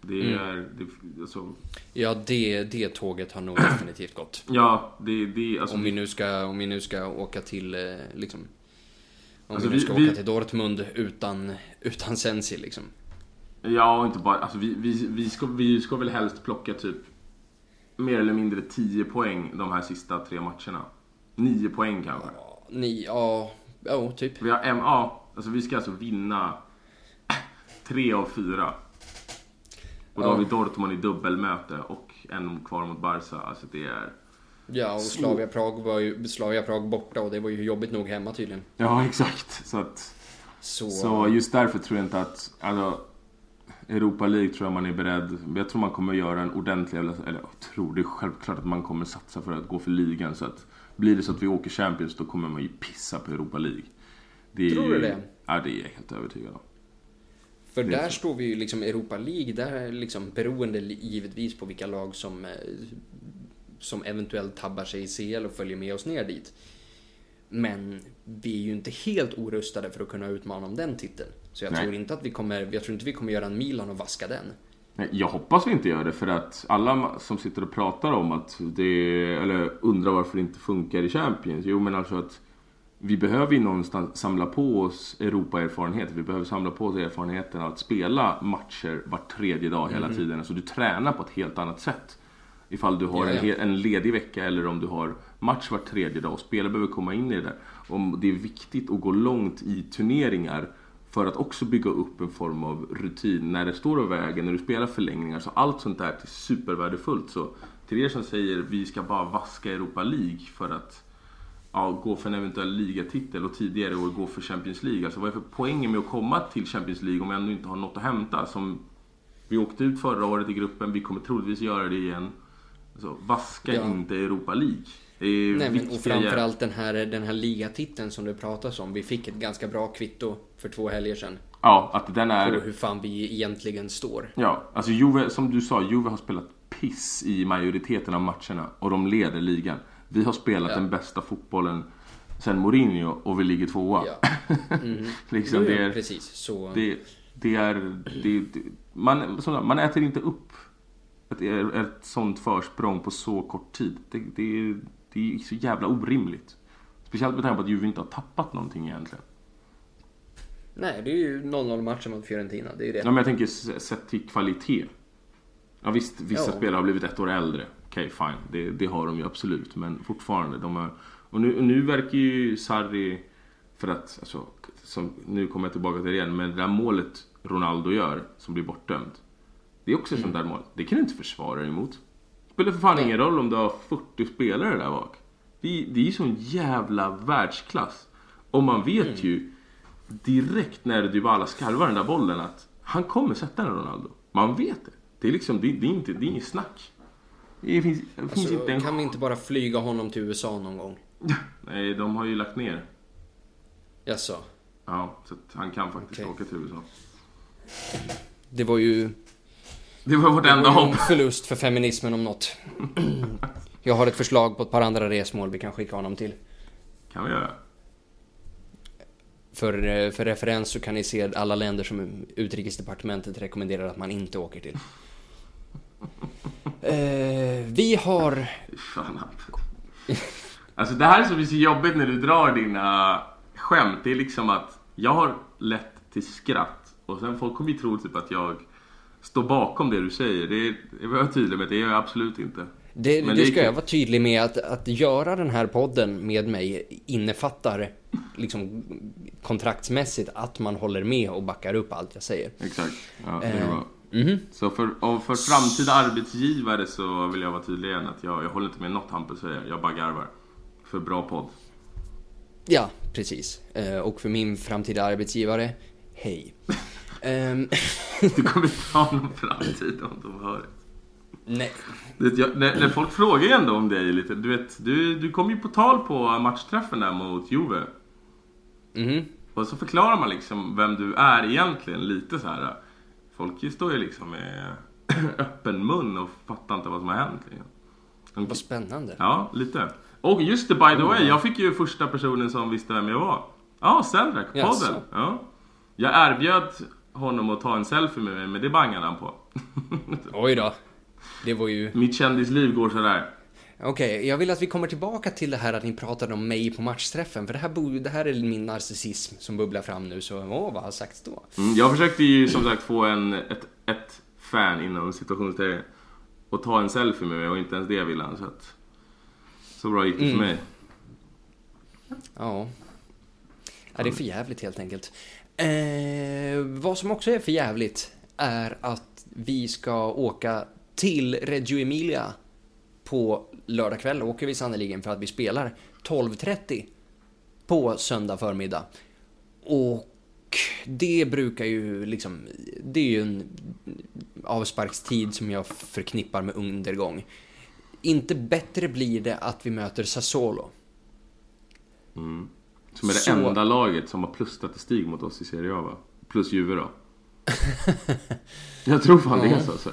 Det är... Det, alltså, Ja, det, det tåget har nog definitivt gått. ja, det, det alltså, Om vi nu ska, om vi nu ska åka till, eh, liksom... Om Alltså, vi nu vi- ska vi- åka till Dortmund utan, utan Sensi liksom. Ja, och inte bara... Alltså vi, vi, vi, ska, vi ska väl helst plocka typ mer eller mindre 10 poäng de här sista tre matcherna. 9 poäng kanske. Ja, Ni, ja, ja, typ. Vi har en, ja, alltså vi ska alltså vinna tre av fyra. Och då Ja. har vi Dortmund i dubbelmöte och en kvar mot Barca. Alltså det är... Ja, och Slavia Prag var ju Slavia Prag borta och det var ju jobbigt nog hemma tydligen. Ja, exakt. Så att... Så, Så just därför tror jag inte att... Alltså, Europa League tror jag man är beredd. Jag tror man kommer göra en ordentlig, eller jag tror det är självklart att man kommer satsa för att gå för ligan. Så att blir det så att vi åker Champions då kommer man ju pissa på Europa League. Det tror du det? Ja, det är jag helt övertygad om. För där så. står vi ju liksom Europa League, där är liksom beroende givetvis på vilka lag som, eh, som eventuellt tabbar sig i CL och följer med oss ner dit. Men vi är ju inte helt orustade för att kunna utmana om den titeln. Så jag Nej. tror inte att vi kommer, jag tror inte vi kommer göra en Milan och vaska den. Nej, jag hoppas vi inte gör det för att alla som sitter och pratar om att det, eller undrar varför det inte funkar i Champions. Jo men alltså att vi behöver ju någonstans samla på oss Europa-erfarenhet. Vi behöver samla på oss erfarenheten att spela matcher var tredje dag hela mm. tiden. Alltså du tränar på ett helt annat sätt. Ifall du har ja, ja. En, en ledig vecka eller om du har match var tredje dag och spelare behöver komma in i det där. Om det är viktigt att gå långt i turneringar för att också bygga upp en form av rutin när det står av vägen, när du spelar förlängningar. Så allt sånt där är supervärdefullt. Så till er som säger vi ska bara vaska Europa League för att ja, gå för en eventuell ligatitel och tidigare år gå för Champions League. Alltså vad är för poängen med att komma till Champions League om jag ändå inte har något att hämta? Som vi åkte ut förra året i gruppen, vi kommer troligtvis göra det igen. Alltså, vaska ja. inte Europa League. Nej, men, och framförallt den här, den här ligatiteln som du pratar om. Vi fick ett ganska bra kvitto för två helger sedan. Ja, att den är... På hur fan vi egentligen står. Ja, alltså Juve, som du sa, Juve har spelat piss i majoriteten av matcherna och de leder ligan. Vi har spelat ja. den bästa fotbollen sen Mourinho och vi ligger tvåa. Ja. Mm. liksom, det är, precis. Så... Det, det är... Det, det, man, man äter inte upp ett, ett sånt försprång på så kort tid. Det, det, det är så jävla orimligt. Speciellt med tanke på att Juve inte har tappat någonting egentligen. Nej, det är ju 0-0 matchen mot Fiorentina. Det är det. Ja, men jag tänker sett till kvalitet. Ja visst, vissa ja. spelare har blivit ett år äldre. Okej, okay, fine. Det, det, har de ju absolut. Men fortfarande, de har... Och nu, och nu verkar ju Sarri... För att, alltså, som, nu kommer jag tillbaka till det igen, men det där målet Ronaldo gör, som blir bortdömt. Det är också ett mm. sånt där mål. Det kan du inte försvara dig emot spelar för fan Nej. ingen roll om du har 40 spelare där bak. Det, det är ju sån jävla världsklass. Och man vet mm. ju direkt när Dybala skarvar den där bollen att han kommer sätta den Ronaldo. Man vet det. Det är liksom, det, det är, inte, det är inget snack. Det finns, det alltså, finns inte en... Kan vi inte bara flyga honom till USA någon gång? Nej, de har ju lagt ner. Jaså? Ja, så han kan faktiskt okay. åka till USA. Det var ju det var vårt enda hopp. förlust för feminismen om något. Jag har ett förslag på ett par andra resmål vi kan skicka honom till. Kan vi göra. För, eh, för referens så kan ni se alla länder som utrikesdepartementet rekommenderar att man inte åker till. eh, vi har... Fan. Alltså det här är så jobbigt när du drar dina skämt. Det är liksom att jag har lätt till skratt. Och sen folk kommer ju tro typ att jag stå bakom det du säger. Det, var jag tydlig med, det gör jag absolut inte. Det, det, det ska jag vara tydlig med att, att göra den här podden med mig innefattar liksom kontraktsmässigt att man håller med och backar upp allt jag säger. Exakt, ja, det är bra. Mm -hmm. Så för, för framtida arbetsgivare så vill jag vara tydlig igen att jag, jag håller inte med något Hampus säger, jag bara garvar. För bra podd. Ja, precis. Eh, och för min framtida arbetsgivare, hej. Um... du kommer inte ha någon framtid om de hör det. Nej. Vet, jag, när, när, folk frågar ju ändå om dig lite. Du vet, du, du kom ju på tal på matchträffen där mot Juve. Mm. Och så förklarar man liksom vem du är egentligen lite så här. Folk står ju liksom med öppen mun och fattar inte vad som har hänt. Liksom. Vad spännande. Ja, lite. Och just det, by the way. Jag fick ju första personen som visste vem jag var. Ja, Selrak, podden. Ja. Jag erbjöd honom att ta en selfie med mig, men det bangade han på. Oj då. Det var ju... Mitt kändisliv går sådär. Okej, okay, jag vill att vi kommer tillbaka till det här att ni pratade om mig på matchträffen. För det här, det här är min narcissism som bubblar fram nu. Så åh, vad har sagts då? Mm, jag försökte ju som sagt få en, ett, ett fan inom situationstecken och ta en selfie med mig och inte ens det ville han. Så, att, så bra gick det mm. för mig. Ja. ja. Det är för jävligt helt enkelt. Eh, vad som också är för jävligt är att vi ska åka till Reggio Emilia på lördag kväll åker vi sannoliken för att vi spelar 12.30 på söndag förmiddag. Och det brukar ju liksom, det är ju en avsparkstid som jag förknippar med undergång. Inte bättre blir det att vi möter Sassuolo. Mm. Som är det Så- enda laget som har plusstatistik mot oss i Serie A va? Plus Juve då. Jag tror fan det är så. Alltså.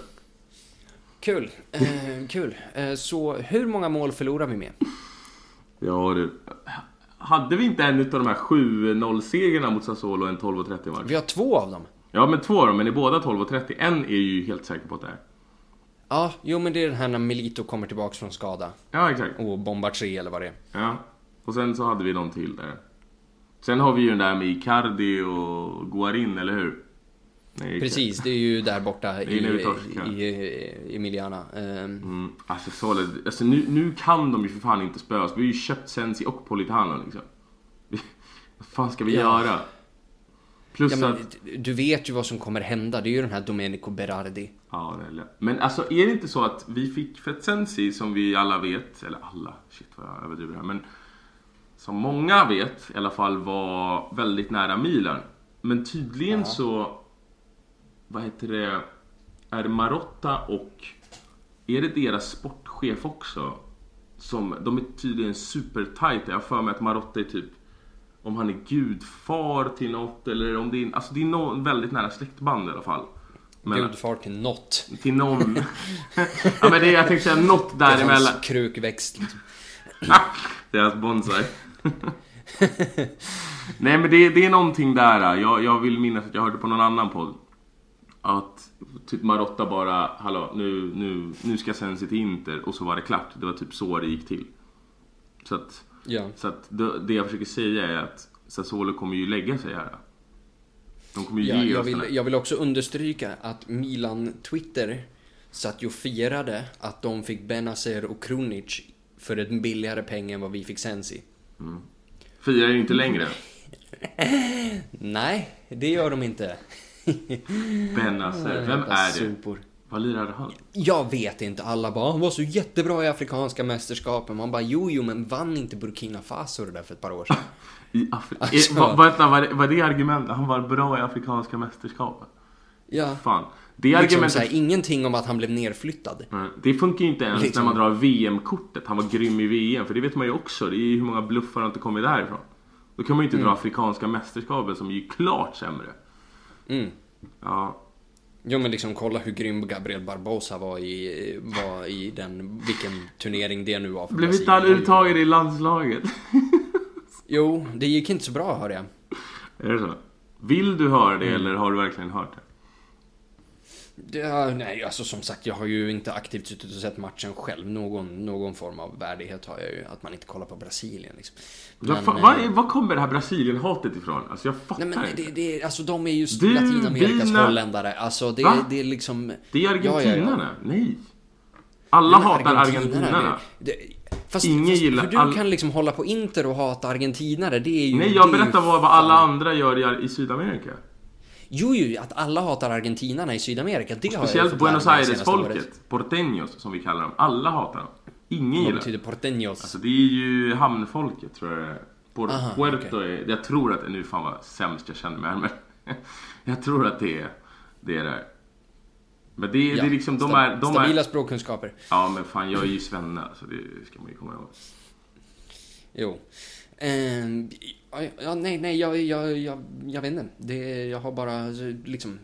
Kul, eh, kul. Eh, så hur många mål förlorar vi med? Ja du. Hade vi inte en utav de här 7-0-segrarna mot Sassuolo en 12-30 match? Vi har två av dem. Ja men två av dem, men i båda 12-30. En är ju helt säker på att det är. Ja, jo men det är den här när Milito kommer tillbaks från skada Ja exakt. och bombar tre eller vad det är. Ja. Och sen så hade vi någon till där. Sen har vi ju den där med Icardi och Guarin, eller hur? Nej, Precis, det är ju där borta i, torskar. i, i Emiliana. Eh, Mm, alltså, Solid, alltså nu, nu kan de ju för fan inte spöa oss. Vi har ju köpt Sensi och Politano liksom. Vad fan ska vi Ja. göra? Plus ja, men, att... du vet ju vad som kommer hända, det är ju den här Domenico Berardi. Ja, det är. Men alltså är det inte så att vi fick för Sensi som vi alla vet, eller alla, shit vad jag överdriver här, men som många vet i alla fall var väldigt nära Milan. Men tydligen Ja. så, vad heter det, är Marotta och, är det deras sportchef också? Som, de är tydligen supertajta. Jag har för mig att Marotta är typ, om han är gudfar till något eller om det är, alltså det är någon väldigt nära släktband i alla fall. Men- Gudfar till något. till någon. ja men det, jag tänkte säga något Det är däremellan. hans krukväxt. Liksom. Deras bonsai. Nej men det, det är någonting där. Jag, jag vill minnas att jag hörde på någon annan podd. Att typ Marotta bara, hallå nu, nu, nu ska Sensi till Inter och så var det klart. Det var typ så det gick till. Så att, Ja. så att det, det jag försöker säga är att Sassuolo kommer ju lägga sig här. De kommer ju Ja, ge jag, oss vill, jag vill också understryka att Milan Twitter satt ju och firade att de fick Benazer och Krunic för en billigare peng än vad vi fick Sensi. Firar ju inte längre. Nej, det gör de inte. Benazer, vem Jävla är det? Sopor. Vad lirade han? Jag vet inte, alla bara han var så jättebra i Afrikanska mästerskapen. Man bara jo, jo, men vann inte Burkina Faso det där för ett par år sedan? I Afri- Alltså- Eh, vad- vänta, var, det, var det argumentet? Han var bra i Afrikanska mästerskapen? Ja, Fan. Det liksom argumentet... såhär, ingenting om att han blev nerflyttad. Nej, Det funkar ju inte ens Liksom. när man drar VM-kortet. Han var grym i VM, för det vet man ju också. Det är ju hur många bluffar har inte kommit därifrån. Då kan man ju inte Mm. dra Afrikanska mästerskapen som är ju klart sämre. Mm. Ja, Jo men liksom kolla hur grym Gabriel Barbosa var i, var i den, vilken turnering det nu var för blev inte han uttagen i landslaget? Jo, det gick inte så bra hörde jag. är det så? Vill du höra Mm. det eller har du verkligen hört det? Ja, nej, alltså som sagt, jag har ju inte aktivt suttit och sett matchen själv. Någon, någon form av värdighet har jag ju, att man inte kollar på Brasilien liksom. Vad Men, eh, Var, är- var kommer det här Brasilien-hatet ifrån? Alltså jag fattar Nej men inte. det, det, alltså de är ju Du, Latinamerikas dina- holländare. Alltså det, Va? det är liksom... Det är Ja, ja, ja. argentinarna? Nej. Alla Men hatar argentinarna. Fast, Ingen fast gillar hur du all- kan liksom hålla på Inter och hata argentinare, det är ju... Nej, jag berättar vad, vad alla andra gör i, i Sydamerika. Jo, jo, att alla hatar argentinarna i Sydamerika, det har jag Speciellt Buenos. Aires-folket. Porteños, som vi kallar dem. Alla hatar dem. Ingen Vad gillar betyder porteños? Alltså det är ju hamnfolket, tror jag. Por- Aha, Puerto är... Jag tror att... Nu fan vad sämst jag känner mig men... jag tror att det är det. Är det. Men det, är- det är liksom... De är... De stabila är språkkunskaper. ja, men fan jag är ju svenne, så det ska man ju komma ihåg. Jo. Ehm, ja, nej, nej, jag, jag, jag, jag vet inte. Det, jag har bara alltså, liksom...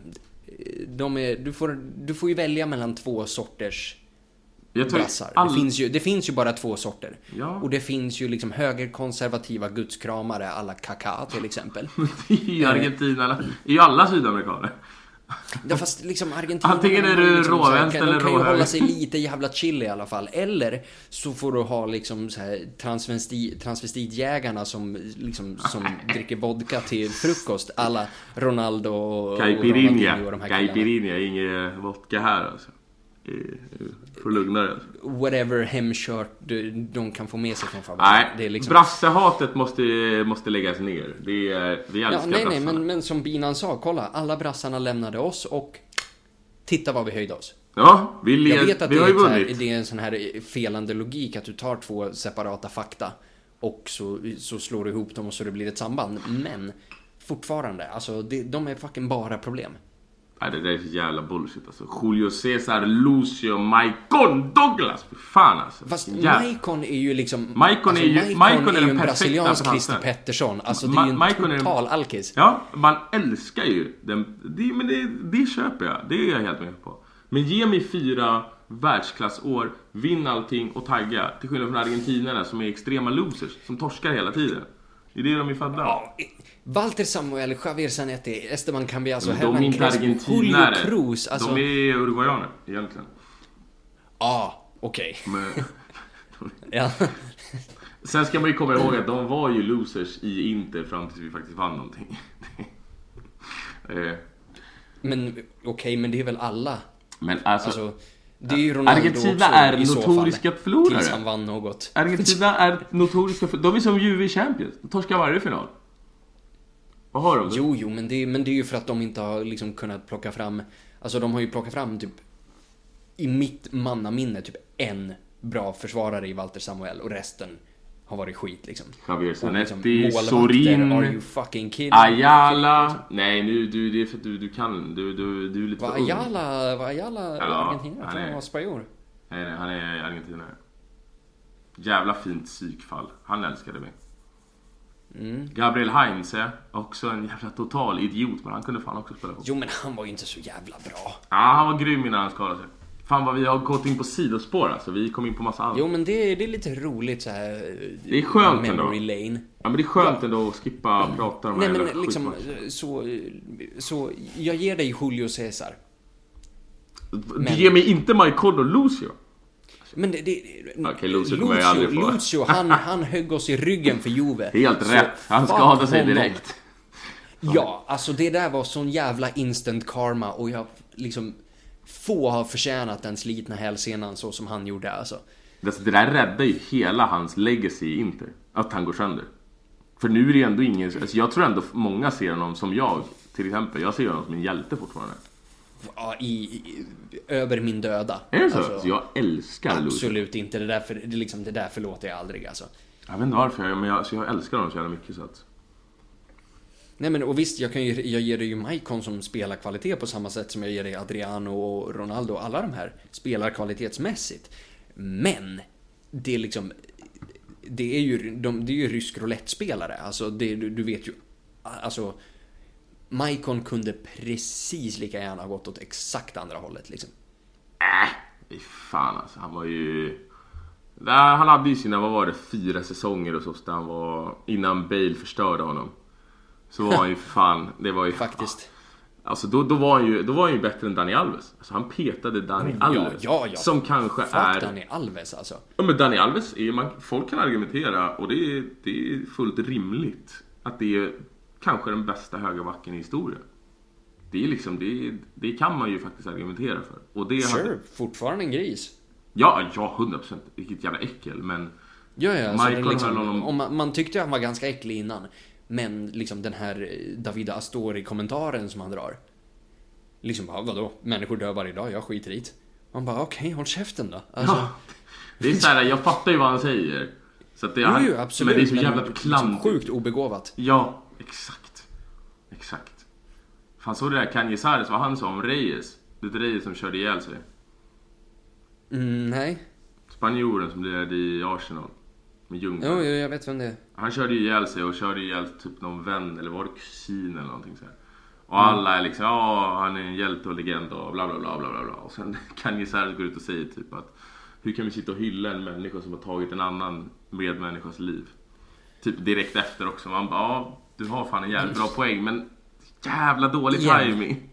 De är, du, får, du får ju välja mellan två sorters brassar. all- Det, finns ju, det finns ju bara två sorter. Ja. Och det finns ju liksom högerkonservativa gudskramare alla Kaká till exempel. ju Argentina. Ju alla sydamerikaner. Ja, fast liksom Argentina... Antingen är du liksom så här- råvänster De eller kan ju hålla sig lite jävla chill i alla fall. Eller så får du ha liksom så här transvesti, transvestitjägarna som liksom som dricker vodka till frukost. Alla Ronaldo och Caipirinha. Caipirinha, ingen vodka här alltså. Är- Får lugna dig. Whatever hemkört de, kan få med sig från fabriken. Nej, det är liksom... brassehatet måste, måste läggas ner. Det är, vi Ja, älskar nej, nej, brassarna. men, men som binan sa, kolla. Alla brassarna lämnade oss och titta vad vi höjde oss. Ja, vi, led, Jag vet att vi det har är, så här, det är en sån här felande logik att du tar två separata fakta och så, så slår du ihop dem och så det blir ett samband. Men Fortfarande. Alltså, det, de är fucking bara problem. Nej, det där är så jävla bullshit alltså. Julio Cesar, Lucio, Maicon, Douglas. Fy fan alltså. Fast Jävla- Maicon är ju liksom... Maicon alltså, är ju- Maicon Maicon är ju en brasiliansk Christer. Pettersson. Alltså det Ma- är ju en Maicon total alkis. Ja, man älskar ju den. Det, men det, det köper jag. Det är jag helt med på. Men ge mig fyra världsklassår, vinn allting och tagga. Till skillnad från argentinarna som är extrema losers, som torskar hela tiden. Det är det de är födda. Ja, Walter Samuel, Javier Zanetti, Esteban Cambiaso, Hernan Crespo, Julio. Cruz. Alltså, De är uruguayaner egentligen. Ja, okej. Men, Ja. sen ska man ju komma ihåg att de var ju losers i Inter fram tills vi faktiskt vann någonting. Eh, Men okej, men det är väl alla? Men alltså, Alltså, det är ju Ronaldo Argentina också är i notoriska fall. förlorare. Tills han vann något. Argentina är notoriska för... De är som Juve i Champions. De torskar varje final. Vad har de? Jo, jo, men det, men det är ju för att de inte har liksom kunnat plocka fram... Alltså de har ju plockat fram typ... I mitt mannaminne typ en bra försvarare i Walter Samuel och resten har varit skit liksom. Javier Zanetti, målvakter, Sorin, Are you fucking kidding? Ayala. Nej, nu, du, det är för att du, du kan. Du, du, du är lite Var. Ayala, var Ayala Ja, Argentina? Jag han är- han var spanjor. Nej, nej, han är argentinare. Jävla fint psykfall. Han älskade mig. Mm. Gabriel Heinze, också en jävla total idiot, men han kunde fan också spela fotboll. Jo, men han var ju inte så jävla bra. Ja, han var grym innan han skadade sig. Fan vad vi har gått in på sidospår alltså. Vi kom in på massa annat. Jo, men det, är- det är lite roligt så här. eh, Det är skönt ändå. lane. Ja men det är skönt ändå att skippa prata om Nej men liksom, skitmatcherna. så, så, jag ger dig Julio Cesar. Du ger mig inte Maikon och Lucio. Men det... det Okej, Lucio kommer jag aldrig få. Lucio, han, han högg oss i ryggen för Juve. Helt Så rätt. Han skadade sig honom. direkt. Ja, alltså det där var sån jävla instant karma och jag liksom... Få har förtjänat den slitna hälsenan så som han gjorde alltså. Alltså, det där räddar ju hela hans legacy i Inter. Att han går sönder. För nu är det ändå ingen... Alltså jag tror ändå många ser honom som jag. Till exempel. Jag ser honom som en hjälte fortfarande. Ja, i, i, över min döda. Är det så? Alltså, så jag älskar Lucio. Absolut inte. Det där, för, det, liksom, det där förlåter jag aldrig alltså. Jag vet inte varför, men jag, alltså jag älskar honom så jävla mycket så att... Nej men och visst, jag, kan ju, jag ger dig ju Maicon som spelar kvalitet på samma sätt som jag ger dig Adriano och Ronaldo. Alla de här spelar kvalitetsmässigt. Men, det är liksom... Det är ju, de, det är ju rysk roulette-spelare. Alltså, det, du, du vet ju... Alltså... Maicon kunde precis lika gärna ha gått åt exakt andra hållet liksom. Äh, fy fan alltså. Han var ju... Han hade ju sina, vad var det, fyra säsonger och så där han var... Innan Bale förstörde honom. Så var han ju för fan, det var ju... Faktiskt. Alltså då, då, var han ju, då var han ju bättre än Dani Alves. Alltså han petade Dani ja, Alves. ja, ja. Som kanske Fuck är... Dani Alves alltså. Ja men Dani Alves, är, man, folk kan argumentera och det är, det är fullt rimligt. Att det är kanske den bästa högerbacken i historien. Det är liksom, det, det kan man ju faktiskt argumentera för. Och det hade- Sure, fortfarande en gris. Ja, ja, 100%. Vilket jävla äckel, men... Ja, ja, alltså Michael liksom, höll honom- om man, man tyckte han var ganska äcklig innan. Men liksom den här eh, Davida Astori-kommentaren som han drar. Liksom bara, vadå? Människor dör varje dag, jag skiter i det. Man bara, okej, håll käften då. Alltså, Ja, det är så här, jag fattar ju vad han säger. Så det, jo, han, jo, absolut. Men det är så jävla liksom klantigt. Sjukt obegåvat. Ja, exakt. Exakt. Fan såg du det där Kanye Sares, vad han sa om Reyes? Det är Reyes som körde ihjäl sig. Mm, nej. Spanjoren som lirade i Arsenal. Med Ljungberg. Jo, jo, jag vet vem det är. Han körde ju ihjäl sig och körde ihjäl typ någon vän, eller var det kusin eller någonting så här. Och alla är liksom, ja han är en hjälte och legend och bla bla bla bla bla bla. Och sen Kanye Sares går ut och säger typ att hur kan vi sitta och hylla en människa som har tagit en annan medmänniskas liv? Typ direkt efter också. Man bara, ja du har fan en jävligt bra poäng men jävla dålig Igen. timing.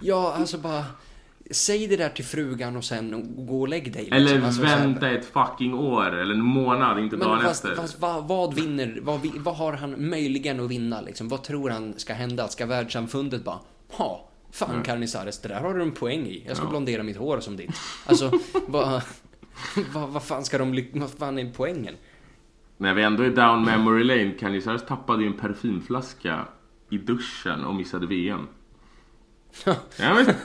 Ja, alltså bara... Säg det där till frugan och sen gå och lägg dig. liksom. Eller Alltså, så här- vänta ett fucking år eller en månad, inte Men dagen fast, efter. fast vad, vad vinner, vad, vad har han möjligen att vinna liksom? Vad tror han ska hända? Ska världssamfundet bara, ha, fan Carnizares, det där har du en poäng i. Jag ska Ja. blondera mitt hår som ditt. Alltså, vad, vad, vad fan ska de, vad fan är poängen? När vi ändå är down memory lane, Kanye Sares tappade ju en parfymflaska i duschen och missade VM. Jag vet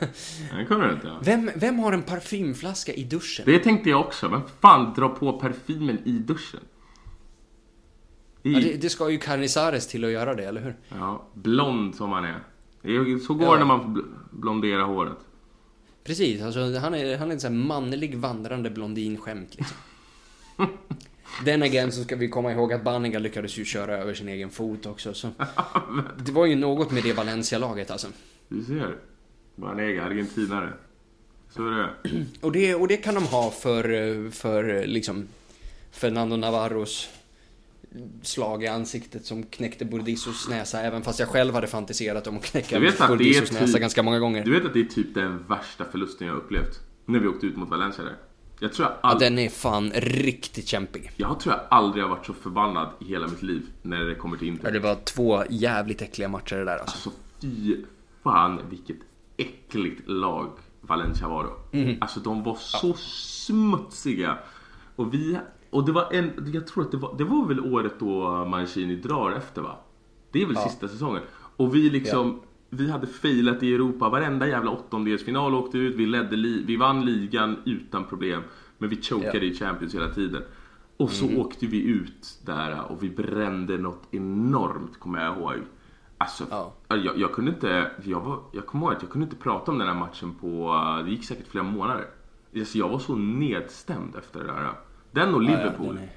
Det kunde du inte. Vem, vem har en parfymflaska i duschen? Det tänkte jag också. Men fan dra på parfymen i duschen? Ja, det, det ska ju Carnizares till att göra det, eller hur? Ja, blond som han är. Så går Ja. det när man får bl- blondera håret. Precis, alltså han är, han är en sån här manlig vandrande blondinskämt liksom. Den again så ska vi komma ihåg att Banniga lyckades ju köra över sin egen fot också så. Det var ju något med det Valencia-laget alltså. Du ser. Banega, argentinare. Så är det. Och det, och det kan de ha för, för liksom Fernando Navarros slag i ansiktet som knäckte Burdissos näsa även fast jag själv hade fantiserat om att knäcka Burdissos typ- näsa ganska många gånger. Du vet att det är typ den värsta förlusten jag upplevt. När vi åkte ut mot Valencia där. Jag tror jag, Ja, all... den är fan riktigt kämpig. jag tror jag aldrig har varit så förbannad i hela mitt liv när det kommer till Ja, Inter. det var två jävligt äckliga matcher det där alltså. Alltså fy fan vilket äckligt lag Valencia var då. Mhm. Alltså de var så smutsiga. Och vi, och det var en, jag tror att det var, det var väl året då Mancini drar efter va? Det är väl sista säsongen. Och vi liksom, vi hade failat i Europa, varenda jävla åttondelsfinal åkte ut, vi ledde, li, vi vann ligan utan problem. Men vi chokade Ja. i Champions hela tiden. Och så åkte vi ut där och vi brände något enormt kommer jag ihåg. Alltså, Ja. jag, jag kunde inte, jag, var, jag kommer ihåg att jag kunde inte prata om den här matchen på, det gick säkert flera månader. Alltså, jag var så nedstämd efter det där. Den och Ja, ja, Liverpool. den är-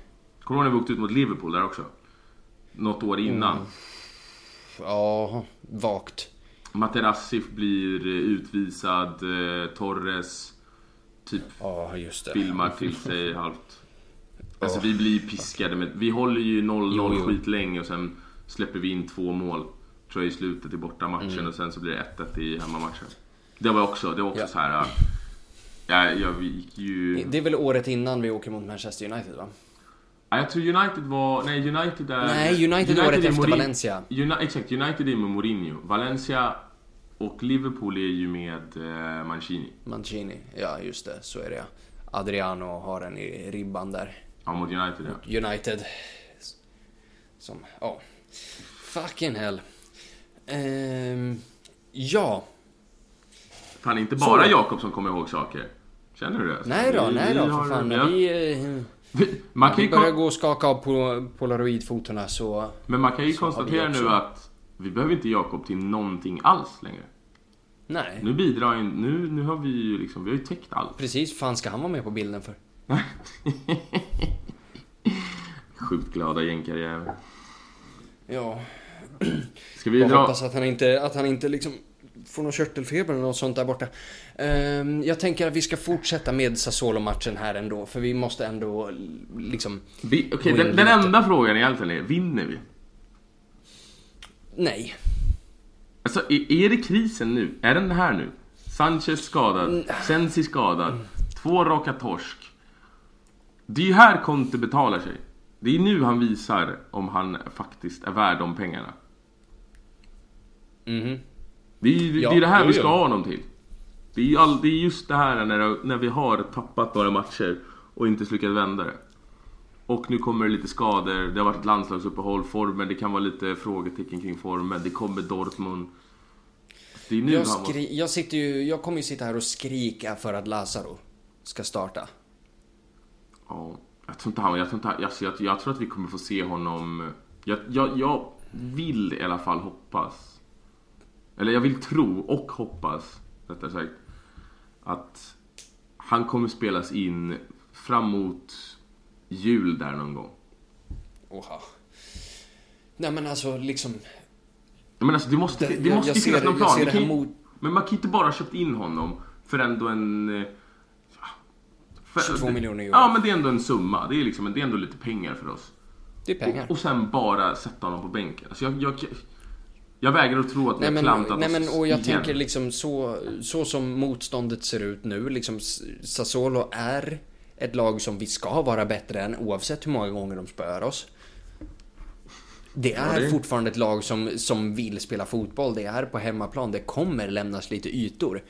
Kommer du ihåg när vi åkte ut mot Liverpool där också? Något år innan. Mm. Ja, vagt. Materazzi blir eh, utvisad, eh, Torres typ det. filmar till sig halvt. Alltså vi blir piskade med, vi håller ju 0-0 Jo, jo. skitlänge och sen släpper vi in två mål. Tror jag i slutet i bortamatchen Mm. och sen så blir det 1-1 i hemmamatchen. Det var också, det var också Ja. så här. Ja, jag gick ju... Det är väl året innan vi åker mot Manchester United va? Ja, jag tror United var... Nej, United är... Nej, United året är efter Morin- Valencia. Uni, exakt, United är med Mourinho. Valencia och Liverpool är ju med eh, Mancini. Mancini, ja just det, så är det ja. Adriano har den i ribban där. Ja, mot United ja. United. Som, ja. Fucking hell. Ehm, ja. Fan, inte bara Så. Jakob som kommer ihåg saker. Känner du det? Nej då, Vi- nej då för fan. har- vi, eh, Man kan ju börjar gå och skaka av på polaroidfotorna så... men man kan ju konstatera nu att vi behöver inte Jakob till någonting alls längre. Nej. Nu bidrar ju, nu, nu har vi ju liksom, vi har ju täckt allt. Precis, fan ska han vara med på bilden för? Sjukt glada jänkarjävel. Ja, Ska vi jag dra... hoppas att han inte, att han inte liksom får någon körtelfeber eller något sånt där borta. Ehm, jag tänker att vi ska fortsätta med Sassuolo-matchen här ändå, för vi måste ändå liksom... Vi, in den, den enda frågan egentligen är, vinner vi? Nej. Alltså, är, är det krisen nu? Är den här nu? Sanchez skadad, Sensi skadad, två raka torsk. Det är ju här Conte betalar sig. Det är nu han visar om han faktiskt är värd de pengarna. Mhm. Det är ju Ja, det, är det här jo, vi jo. ska ha honom till. Det är, all, det är just det här när, när vi har tappat några matcher och inte lyckats vända det. Och nu kommer det lite skador, det har varit ett landslagsuppehåll, formen, det kan vara lite frågetecken kring formen, det kommer Dortmund. Det är nu Jag, han jag, sitter ju, jag kommer ju sitta här och skrika för att Lazaro ska starta. Ja, jag tror inte han, jag tror inte alltså, jag, jag tror att vi kommer få se honom... Jag, jag, jag vill i alla fall hoppas. Eller jag vill tro och hoppas, rättare sagt. Att han kommer spelas in framåt jul där någon gång. Oha. Nej men alltså liksom... Men alltså det måste, Det- det måste jag finnas det- någon plan. kan mot- Men man kan inte bara ha köpt in honom för ändå en... eh, För, 22 miljoner euro. Ja, men det är ändå en summa. Det är, liksom, det är ändå lite pengar för oss. Det är pengar. Och, och sen bara sätta honom på bänken. Alltså jag, jag, jag vägrar att tro att vi har klantat nej, men och jag igen. tänker liksom så, så som motståndet ser ut nu, liksom Sassuolo är ett lag som vi ska vara bättre än oavsett hur många gånger de spöar oss. Det är det- fortfarande ett lag som, som vill spela fotboll, det är på hemmaplan, det kommer lämnas lite ytor.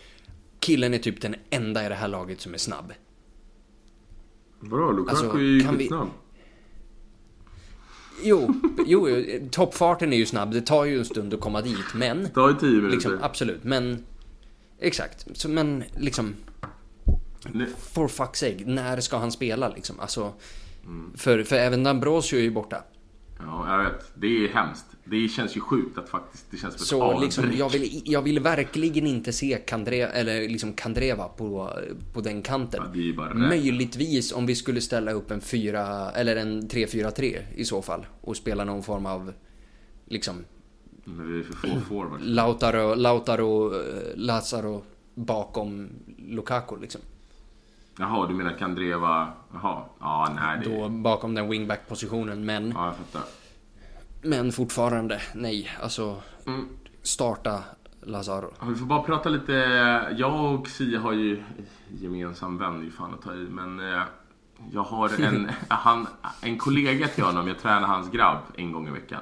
Killen är typ den enda i det här laget som är snabb. Vadå? Lukaku Alltså, är ju kan vi- skitsnabb. Jo, jo, jo, toppfarten är ju snabb, det tar ju en stund att komma dit, men... Det tar ju 10 minuter. Liksom, absolut, men... Exakt, så, men liksom... For fuck's sake, när ska han spela liksom? Alltså, Mm. för, för även Ambrosio är ju borta. Ja, jag vet. Det är hemskt. Det känns ju sjukt att faktiskt det känns som ett Så avbräck. liksom, jag vill, jag vill verkligen inte se Kandre, eller liksom Kandreva på, på den kanten. Ja. Möjligtvis om vi skulle ställa upp en 4 eller en 3-4-3 i så fall och spela någon form av liksom Men vi är för få forwards. Lautaro, Lautaro, eh, Lazaro bakom Lukaku liksom. Jaha, du menar Kandreva? Jaha. Ja, nej det... Då bakom den wingback positionen men, Ja, jag fattar. men fortfarande nej. Alltså Mm. starta Lazaro. Ja, Vi får bara prata lite. Jag och Sia har ju gemensam vän, det är ju fan att ta i. Men eh, jag har en, han, en kollega till honom. Jag tränar hans grabb en gång i veckan.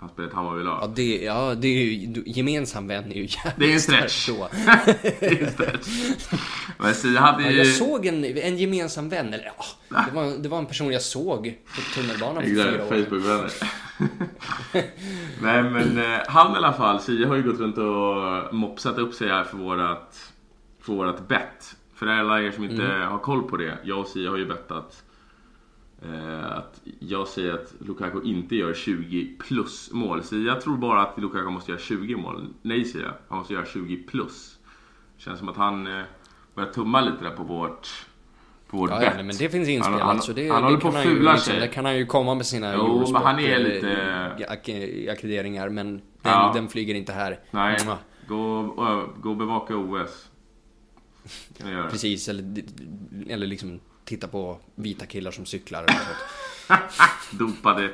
Han spelar ett Hammarbylag. Ja, det, ja, det är ju, gemensam vän är ju jävligt Det är en stretch. då. Det är stretch. Men Sia hade Ja, ju... jag såg en, en gemensam vän, eller ja, det var, det var en person jag såg på tunnelbanan för fyra år. Facebook-vänner. Nej men eh, han i alla fall, Sia har ju gått runt och mopsat upp sig här för vårat, för vårat bett. För alla er som inte Mm. har koll på det, jag och Sia har ju bettat att jag säger att Lukaku inte gör 20 plus mål. Sia tror bara att Lukaku måste göra 20 mål. Nej Sia, han måste göra 20 plus. Känns som att han eh, börjar tumma lite där på vårt, på vårt Ja, bett. ja, men det finns inspelat Han- han- så det, han det håller på kan att han ju fula liksom, sig. Det kan han ju komma med sina Jo, men han är eh, lite- ak- akkrediteringar men den, Ja. den flyger inte här. Nej, Mwah. gå, gå och bevaka OS. Precis, eller, eller liksom titta på vita killar som cyklar eller så. Dopade...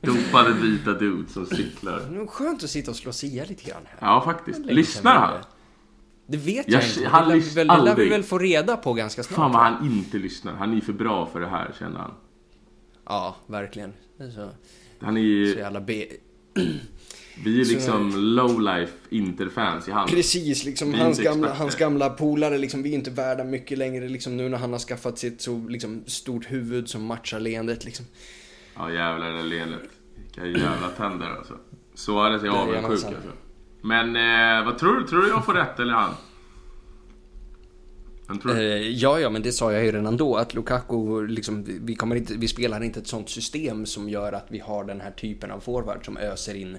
Dopade vita dudes som cyklar. Det är skönt att sitta och slå Sia lite grann här. Ja, faktiskt. Lyssnar han? Det vet Jag- jag, inte. han det lär vi väl, det lär vi väl få reda på ganska snart. Fan vad han inte lyssnar. Han är för bra för det här, känner han. Ja, verkligen. Så, Han är så ju... jävla be... Vi är liksom low-life interfans i han. Precis, liksom hans gamla, hans gamla polare, liksom, vi är inte värda mycket längre liksom, nu när han har skaffat sitt så liksom, stort huvud som matchar leendet. Liksom. Ja, jävlar det där leendet. Vilka jävla tänder alltså. Suarez är avundsjuk alltså. Men eh, vad tror du? Tror du jag får rätt eller han? Eh, ja, ja, men det sa jag ju redan då att Lukaku, liksom, vi, kommer inte, vi spelar inte ett sånt system som gör att vi har den här typen av forward som öser in?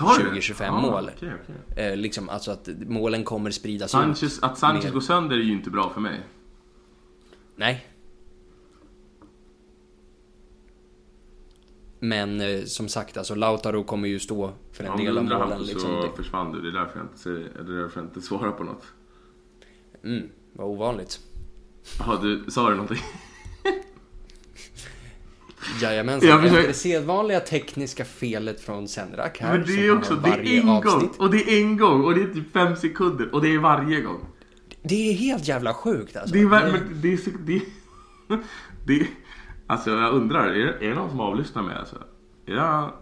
20-25 Ja, mål. okej, okej. Eh, liksom, alltså att målen kommer spridas Sanchez, ut. att Sanchez går sönder är ju inte bra för mig. Nej. Men eh, som sagt, alltså Lautaro kommer ju stå för en Om du del av målen. han Liksom. så Det, försvann du. Det är därför jag inte, säger, det är därför jag inte svarar på något. mm, vad ovanligt. Jaha, du sa du någonting? Jajamensan. Jag försöker- det sedvanliga tekniska felet från Senrak här. Men det är också, det är en avsnitt. gång och det är en gång och det är typ fem sekunder och det är varje gång. Det är helt jävla sjukt alltså. Det är, ver- men det är, så- det är, det är, alltså jag undrar, är, är det någon som avlyssnar mig alltså? Är jag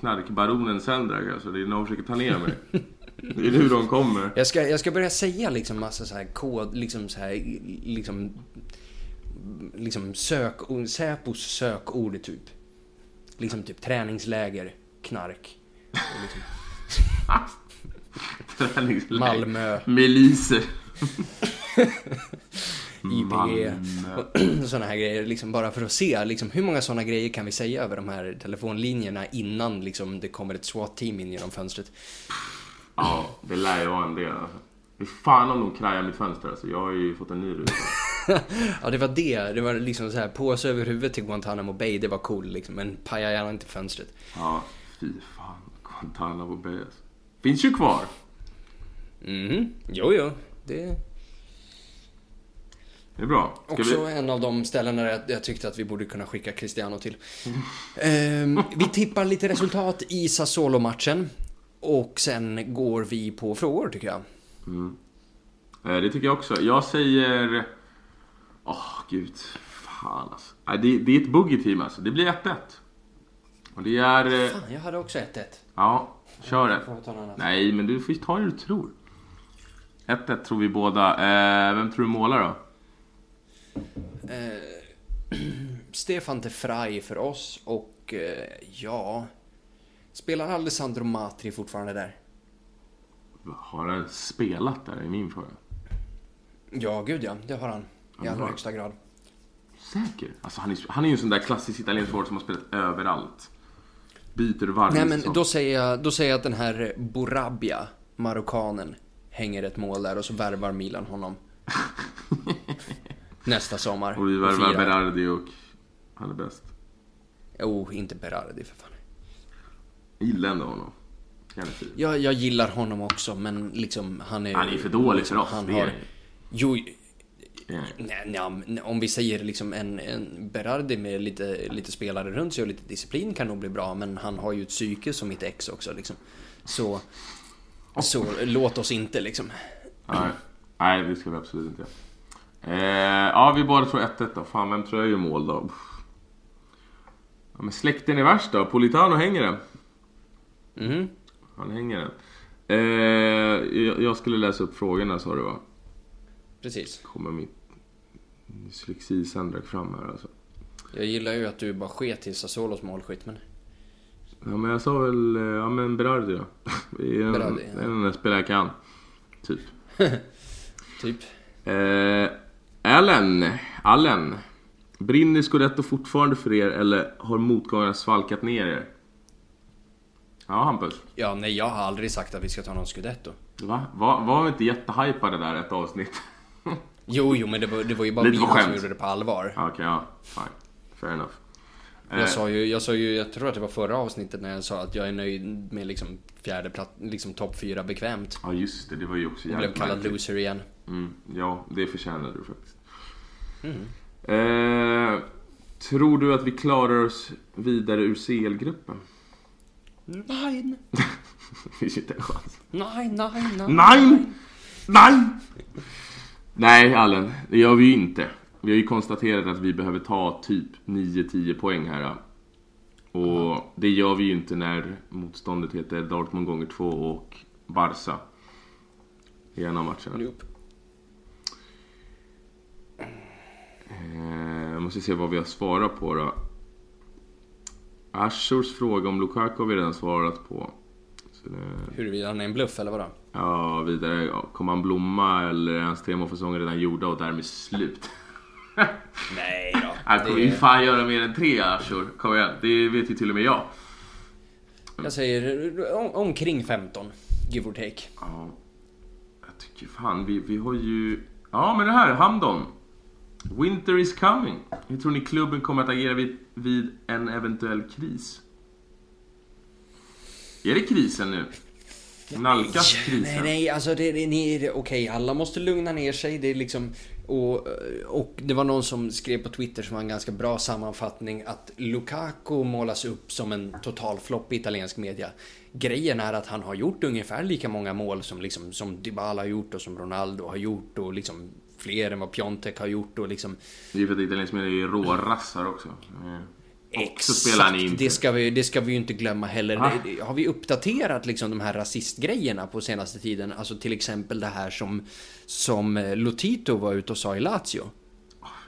knarkbaronen Sendrak alltså? Det är någon som försöker ta ner mig. Det är nu de kommer. Jag ska, jag ska börja säga liksom massa så här kod, liksom så här, liksom, liksom sök, Säpos sökord typ. Liksom typ träningsläger, knark. Och liksom, Träningsläger. Malmö, Miliser. IPG. Malmö. Sådana här grejer, liksom bara för att se liksom, hur många sådana grejer kan vi säga över de här telefonlinjerna innan liksom, det kommer ett SWAT-team in genom fönstret. Ja, det lär ju vara en del alltså. Fy fan om de krajar mitt fönster alltså. Jag har ju fått en ny ruta. Ja, det var det. Det var liksom så här påse över huvudet till Guantanamo Bay, det var cool liksom. Men paja gärna inte fönstret. Ja, fy fan. Guantanamo Bay alltså. Finns ju kvar. Mhm, jo jo. Det Det är bra. Ska Också vi... en av de ställena där jag, jag tyckte att vi borde kunna skicka Cristiano till. Ehm, vi tippar lite resultat i Sassuolo-matchen. Och sen går vi på frågor tycker jag. Eh, Det tycker jag också. Jag säger... Åh, gud. Fan alltså. Det, det är ett buggy-team alltså. Det blir 1-1. Och det är... eh, Fan, jag hade också 1-1. Ja, kör det. Nej, men du får ju ta det du tror. 1-1 tror vi båda. Eh, vem tror du målar då? Eh, Stefan de Frey för oss och eh, ja... Spelar Alessandro Matri fortfarande där? Har han spelat där? är min fråga. Ja, gud ja. Det har han. I allra högsta grad. Säker? Alltså han är, han är ju en sån där klassisk italiensk forward som har spelat överallt. Byter varje Nej men då säger, jag, då säger jag att den här Borabia, marockanen, hänger ett mål där och så värvar Milan honom. Nästa sommar. Och vi värvar firar. Berardi och han är bäst. Oh, inte Berardi för fan. Jag gillar ändå honom. Han. Jag, jag gillar honom också, men liksom han är... Han är för dålig liksom, för oss, Han det är har... han. Jo. Nej, nej, om vi säger liksom en, en Berardi med lite, lite spelare runt sig och lite disciplin kan nog bli bra, men han har ju ett psyke som mitt ex också liksom. Så, så låt oss inte liksom. Nej. Nej, det ska vi absolut inte eh, Ja, vi båda tror 1-1 då. Fan, vem tror jag gör mål då? Ja, men släkten är värst då. Politano hänger den. Mhm. Han hänger den. Eh, jag, jag skulle läsa upp frågorna sa du va? Precis. Kommer mitt dyslexi-Sandrak fram här alltså. Jag gillar ju att du bara sket i Sassuolos målskytt, men... Ja men jag sa väl, eh, ja men Berardi då. Det är Berardi, ja. det är den enda spelare jag kan. Typ. Typ. Eh, Allen, Allen. Brinner Scudetto fortfarande för er eller har motgångarna svalkat ner er? Ja Hampus. Ja, nej, jag har aldrig sagt att vi ska ta någon scudetto. Va? Var, var vi inte jättehypade där ett avsnitt? Jo, jo, men det var, det var ju bara vi som gjorde det på allvar. Ja, Okej, ja. Fine. Fair enough. Eh, Jag sa ju, jag sa ju, jag tror att det var förra avsnittet när jag sa att jag är nöjd med liksom fjärde plats, liksom topp fyra bekvämt. Ja just det, det var ju också Jag blev jävligt kallad loser igen. Mm, ja, det förtjänade du faktiskt. Mm. Eh, tror du att vi klarar oss vidare ur CL-gruppen? Nej, Det finns ju inte en chans. nej, nej, nej. Nej! Nej! Nej, Allen. Det gör vi ju inte. Vi har ju konstaterat att vi behöver ta typ 9-10 poäng här. Och det gör vi ju inte när motståndet heter Dortmund gånger 2 och Barca. I en av matcherna. Nope. Eh, Jag måste se vad vi har svarat på då. Ashurs fråga om Lukaku har vi redan svarat på. Så det, Huruvida han är en bluff eller vadå? Ja, vidare. Kommer han blomma eller är hans tre målsäsonger redan gjorda och därmed slut? Nej då. Han kommer ju fan göra mer än tre Ashur. Kom igen, det vet ju till och med jag. Jag säger om, omkring 15, give or take. Ja, jag tycker fan vi, vi har ju... Ja, men det här, Hamdon. Winter is coming. Hur tror ni klubben kommer att agera vid, vid en eventuell kris? Är det krisen nu? Nalkas krisen? Nej, nej, alltså det, det, ni- det, okej, alla måste lugna ner sig. Det är liksom, och, och det var någon som skrev på Twitter som var en ganska bra sammanfattning att Lukaku målas upp som en total flopp i italiensk media. Grejen är att han har gjort ungefär lika många mål som, liksom, som Dybala har gjort och som Ronaldo har gjort och liksom fler än vad Piontek har gjort och liksom Det är för att italiensk media är rårassar också. Eh, Och så spelar han det ska, vi, det ska vi ju inte glömma heller. Ah. Har vi uppdaterat liksom de här rasistgrejerna på senaste tiden? Alltså till exempel det här som, som eh, Lotito var ute och sa i Lazio.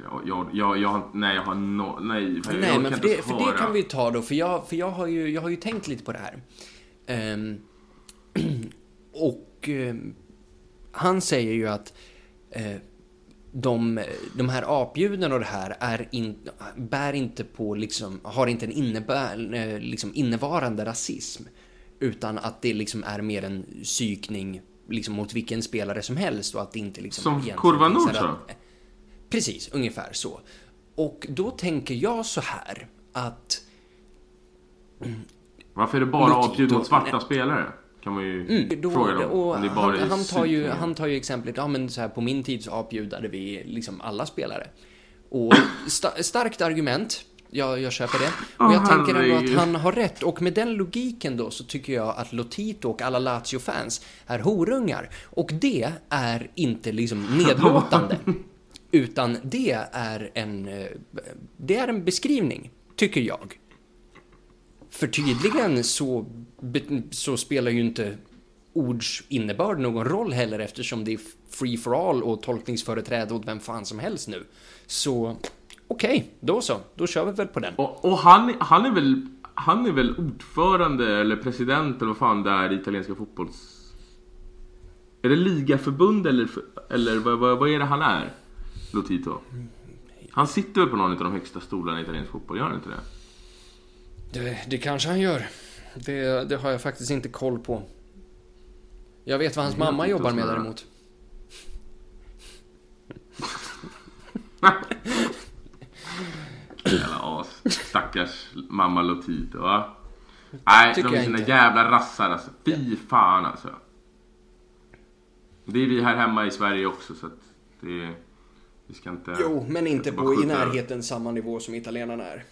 Jag, jag, jag, jag, nej, jag har no, nej. Jag Nej, orkar men för det, för det kan vi ta då, för jag, för jag, har, ju, jag har ju tänkt lite på det här. Ehm, och ehm, han säger ju att eh, de, de här apljuden och det här är in, bär inte på, liksom, har inte en innebär, eh, liksom innevarande rasism. Utan att det liksom är mer en psykning liksom mot vilken spelare som helst och att det inte liksom... Som Kurva Nord Precis, ungefär så. Och då tänker jag så här att... Varför är det bara avbjud mot svarta spelare? Kan man ju Mm, då, fråga dem. och det bara han, han, tar ju, han tar ju exemplet, ja men så här på min tid så avbjudade vi liksom alla spelare. Och sta, starkt argument, jag, jag köper det. Och jag tänker ändå att han har rätt. Och med den logiken då så tycker jag att Lotito och alla Lazio-fans är horungar. Och det är inte liksom nedlåtande. utan det är en, eh, det är en beskrivning, tycker jag. För tydligen så, så spelar ju inte ords innebörd någon roll heller eftersom det är free for all och tolkningsföreträde åt vem fan som helst nu. Så okej, då så. Då kör vi väl på den. Och, och han, han är väl han är väl ordförande eller president eller vad fan det är i italienska fotbolls... Är det ligaförbund eller, eller vad, vad, vad är det han är? Lotito? Han sitter väl på någon av de högsta stolarna i italiensk fotboll, gör han inte det? Det, det kanske han gör. Det, det har jag faktiskt inte koll på. Jag vet vad hans mamma jobbar med däremot. Jävla as. Stackars mamma Lotito va? Nej, Tycker de är inte. jävla rassar alltså. Fy fan alltså. Det är vi här hemma i Sverige också så att det... Vi ska inte... Jo, men inte på i närheten samma nivå som italienarna är.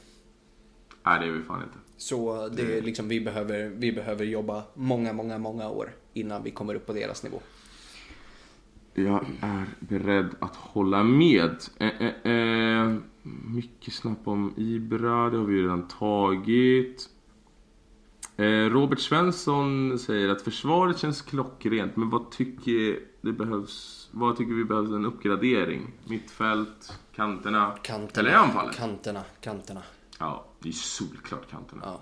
Nej, det är vi fan inte. Så det är liksom, vi behöver, vi behöver jobba många, många, många år innan vi kommer upp på deras nivå. Jag är beredd att hålla med. Eh, eh, eh, mycket snabbt om Ibra, det har vi redan tagit. Eh, Robert Svensson säger att försvaret känns klockrent, men vad tycker det behövs? Vad tycker vi behövs en uppgradering? Mittfält, kanterna, Kanterna, eller anfallet? kanterna, kanterna. Ja, det är solklart kanterna. Ja.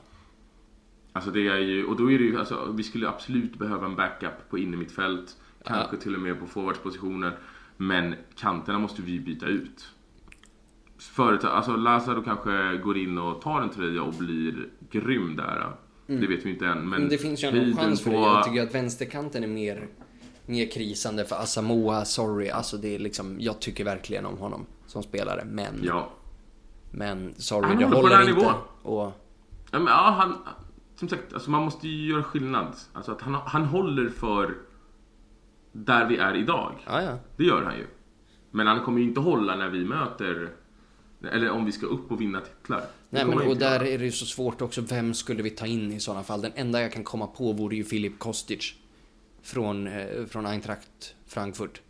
Alltså det är ju, och då är det ju, alltså, vi skulle absolut behöva en backup på innermittfält. Kanske till och med på forwardspositioner. Men kanterna måste vi byta ut. Företag, alltså Lazaro kanske går in och tar en tröja och blir grym där. Det vet vi inte än. Men, Men det finns ju en chans för det. Jag tycker att vänsterkanten är mer, mer krisande för Asamoah, sorry. Alltså det är liksom, jag tycker verkligen om honom som spelare. Men, Ja. Men sorry, Han det håller inte. nivån. Och, Ja, men, ja, han, som sagt, alltså man måste ju göra skillnad. Alltså att han, han håller för där vi är idag. ja, ja. Det gör han ju. Men han kommer ju inte hålla när vi möter, eller om vi ska upp och vinna titlar. Nej men och där göra. är det ju så svårt också. Vem skulle vi ta in i sådana fall? Den enda jag kan komma på vore ju Filip Kostic. Från, eh, från Eintracht Frankfurt.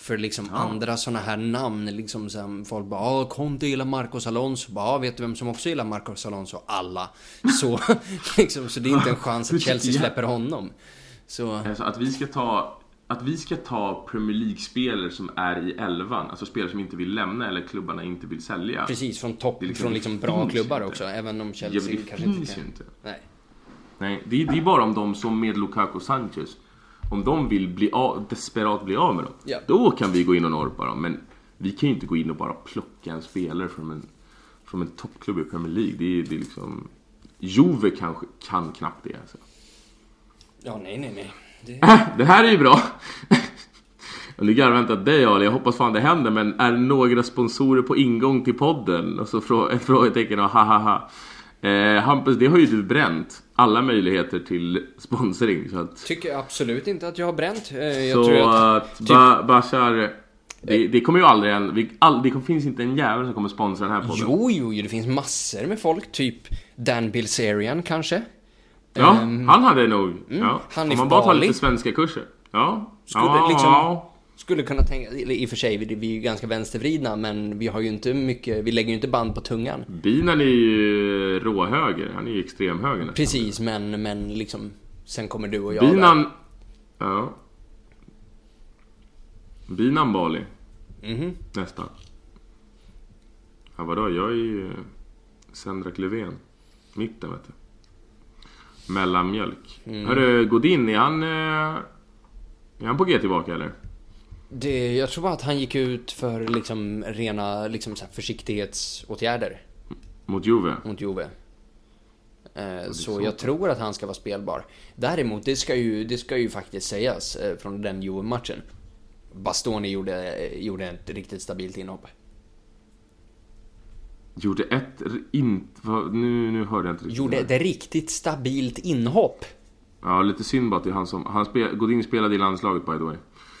För liksom andra sådana här namn, liksom som folk bara ah, Conte gillar Marcos Alonso. Bara, ah, vet du vem som också gillar Marcos Alonso? Alla. Så, liksom, så det är inte en chans att Chelsea Ja. släpper honom. Så, Alltså att vi ska ta att vi ska ta Premier League-spelare som är i elvan, alltså spelare som inte vill lämna eller klubbarna inte vill sälja. precis, från topp, liksom- från liksom bra klubbar inte. också. Även om Ja, Chelsea men det kanske inte finns kan. ju inte. Nej. Nej, det är, det är bara om de som med Lukaku Sanchez, om de vill bli av, desperat bli av med dem, Ja. då kan vi gå in och norpa dem. Men vi kan ju inte gå in och bara plocka en spelare från en, från en toppklubb i Premier League. Det är, det är liksom... Juve kanske kan knappt det. Alltså. Ja, nej, nej, nej. Det... Det här är ju bra! Nu garvar inte åt dig Ali, jag hoppas fan det händer men är några sponsorer på ingång till podden? Och så frå- ett frågetecken och ha ha ha. Eh, Hampus, det har ju du bränt. Alla möjligheter till sponsring. Så, att, Tycker absolut inte att jag har bränt. Eh, Jag så att... att typ- ba, Bashar, det, det kommer ju aldrig en, vi, all, det finns inte en jävel som kommer sponsra den här podden. Jo, jo, jo, det finns massor med folk. Typ Dan Bilzerian kanske. Ja, Ehm, han hade nog. ja. Hanif Om man bara tar lite svenska kurser. Ja. Skulle ja, liksom- ja. Skulle kunna tänka, eller i och för sig, vi är ju ganska vänstervridna, men vi har ju inte mycket, vi lägger ju inte band på tungan. Binan är ju råhöger, han är ju extremhöger nästan. Precis, men, men liksom, sen kommer du och jag där. Binan... Ja. Binan Bali, Mhm. nästan. Ja, vadå? Jag är ju Sendrak Löfven. Mitten, vet du. Mellanmjölk. Mm. Hörru, Godin, är han... eh, Är han på G tillbaka eller? Det, jag tror bara att han gick ut för liksom rena liksom så försiktighetsåtgärder Mot Juve? mot Juve. Eh, så jag tror att han ska vara spelbar. Däremot, det ska ju, det ska ju faktiskt sägas eh, från den Juve-matchen. Bastoni gjorde, eh, gjorde ett riktigt stabilt inhopp. Gjorde ett... Vad- Nu, nu hörde jag inte riktigt. Gjorde ett riktigt stabilt inhopp. Ja, lite synd bara att det är han som... Han spel, Godin spelade i landslaget by the way.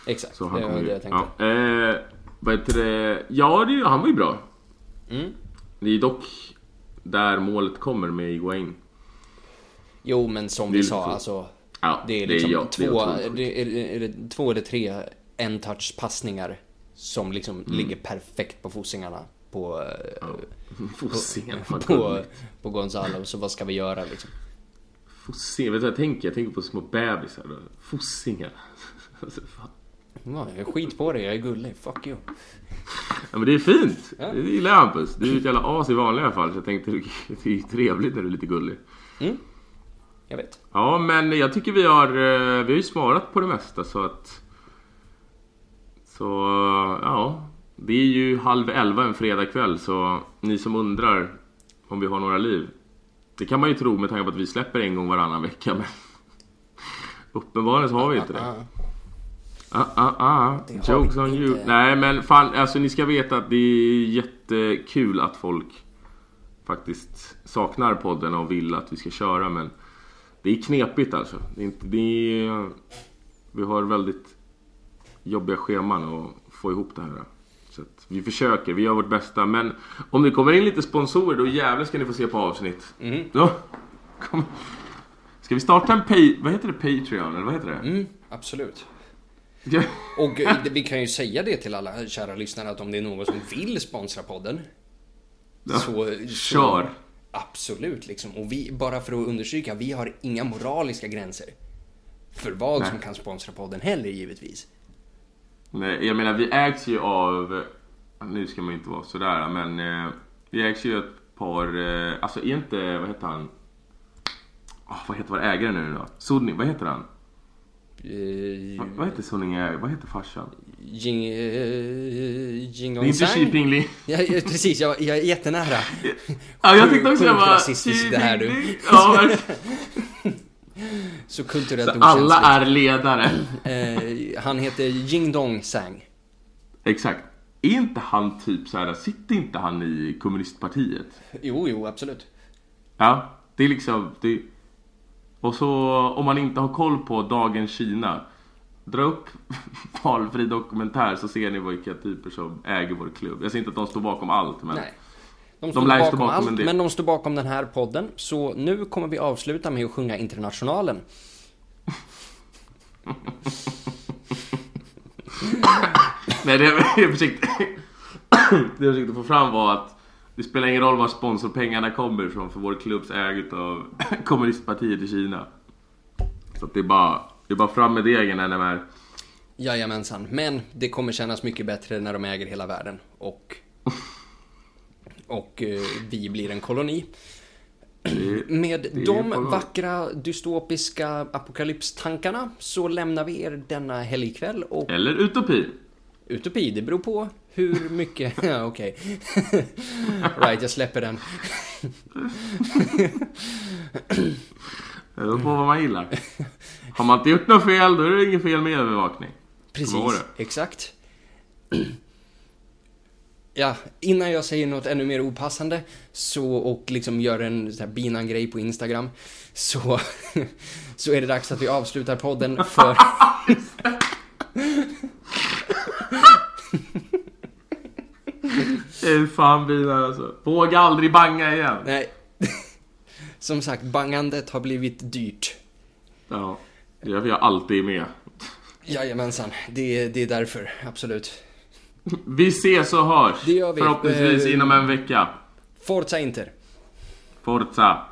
Exakt, Så det han var kommer det jag tänkte. Ja, eh, vad heter det? Ja, det, han var ju bra. Mm. Det är dock där målet kommer med Iguain. Jo, men som Det vi sa, alltså. Ja, Det är liksom ja, det är två, otroligt. det är, är det två eller tre en-touch passningar som liksom Mm. ligger perfekt på fossingarna på, eh, Fossén, fan på, gulligt. på Gonzalo. Så vad ska vi göra liksom? Fossén, vet du vad jag tänker? Jag tänker på små bebisar. Fossingar. Alltså, fan. Ja, jag är skit på det, jag är gullig. Fuck you. Ja men det är fint! Ja. Det gillar jag Hampus. Du är ett jävla as i vanliga fall så jag tänkte det är trevligt när du är lite gullig. Jag vet. Ja men jag tycker vi har, eh, vi har ju svarat på det mesta så att... Så ja, Det är ju halv elva en fredagkväll så ni som undrar om vi har några liv. Det kan man ju tro med tanke på att vi släpper en gång varannan vecka men uppenbarligen så har vi inte det. Ah, ah, ah. Jokes on inte. you. Nej men fan, alltså ni ska veta att det är jättekul att folk faktiskt saknar podden och vill att vi ska köra men det är knepigt alltså. Det är inte, det är, vi har väldigt jobbiga scheman att få ihop det här. Så att vi försöker, vi gör vårt bästa men om det kommer in lite sponsorer då jävlar ska ni få se på avsnitt. Mm. Ja, kom. Ska vi starta en pay, vad heter det, Patreon eller vad heter det? Mm, absolut. Och eh, vi kan ju säga det till alla kära lyssnare att om det är någon som vill sponsra podden. Ja. Så, så Kör! Absolut liksom. Och vi, bara för att understryka, vi har inga moraliska gränser. För vad Nej. som kan sponsra podden heller givetvis. Nej, jag menar vi ägs ju av, nu ska man inte vara sådär men eh, vi ägs ju ett par, eh, alltså är inte, vad heter han? Åh, vad heter vår ägare nu då? Sunning, vad heter han? Eh, Vad, vad heter Sunning ägare? Vad heter farsan? Jing, eh, Jing Det är inte. Xi Pingli. Ja, ja, precis, jag, jag är jättenära. Ja, jag tyckte också jag var... rasistiskt det här, du. Ja. Så kulturellt Så alla är ledare. Eh, han heter Jing Dong Sang. Exakt. Är inte han typ så här, sitter inte han i kommunistpartiet? Jo, jo, absolut. Ja, det är liksom... Det... Och så om man inte har koll på dagens Kina. Dra upp valfri dokumentär så ser ni vilka typer som äger vår klubb. Jag säger inte att de står bakom allt men... Nej. De De står lär bakom, bakom allt, men de står bakom den här podden. Så nu kommer vi avsluta med att sjunga Internationalen. Nej, det jag försökte, det jag försökte få fram var att det spelar ingen roll var sponsorpengarna kommer ifrån för vår klubbs ägt av kommunistpartiet i Kina. Så att det är bara, det är bara fram med degen NMR. Jajamensan, men det kommer kännas mycket bättre när de äger hela världen. Och, och eh, vi blir en koloni. Det, Med de vackra dystopiska apokalypstankarna så lämnar vi er denna helgkväll och eller utopi. Utopi, det beror på hur mycket... Ja, okej. right, jag släpper den. Det beror på vad man gillar. Har man inte gjort något fel, då är det inget fel med övervakning. Precis, exakt. Ja, innan jag säger något ännu mer opassande så, och liksom gör en sån här binan-grej på Instagram så, så är det dags att vi avslutar podden för... Det är fan bilar alltså. Våga aldrig banga igen. Nej. Som sagt, bangandet har blivit dyrt. Ja, det är därför jag alltid med. Jajamensan, det, är- det är därför, absolut. Vi ses och hörs. Det gör vi. Förhoppningsvis Eh, inom en vecka. Forza Inter! Forza!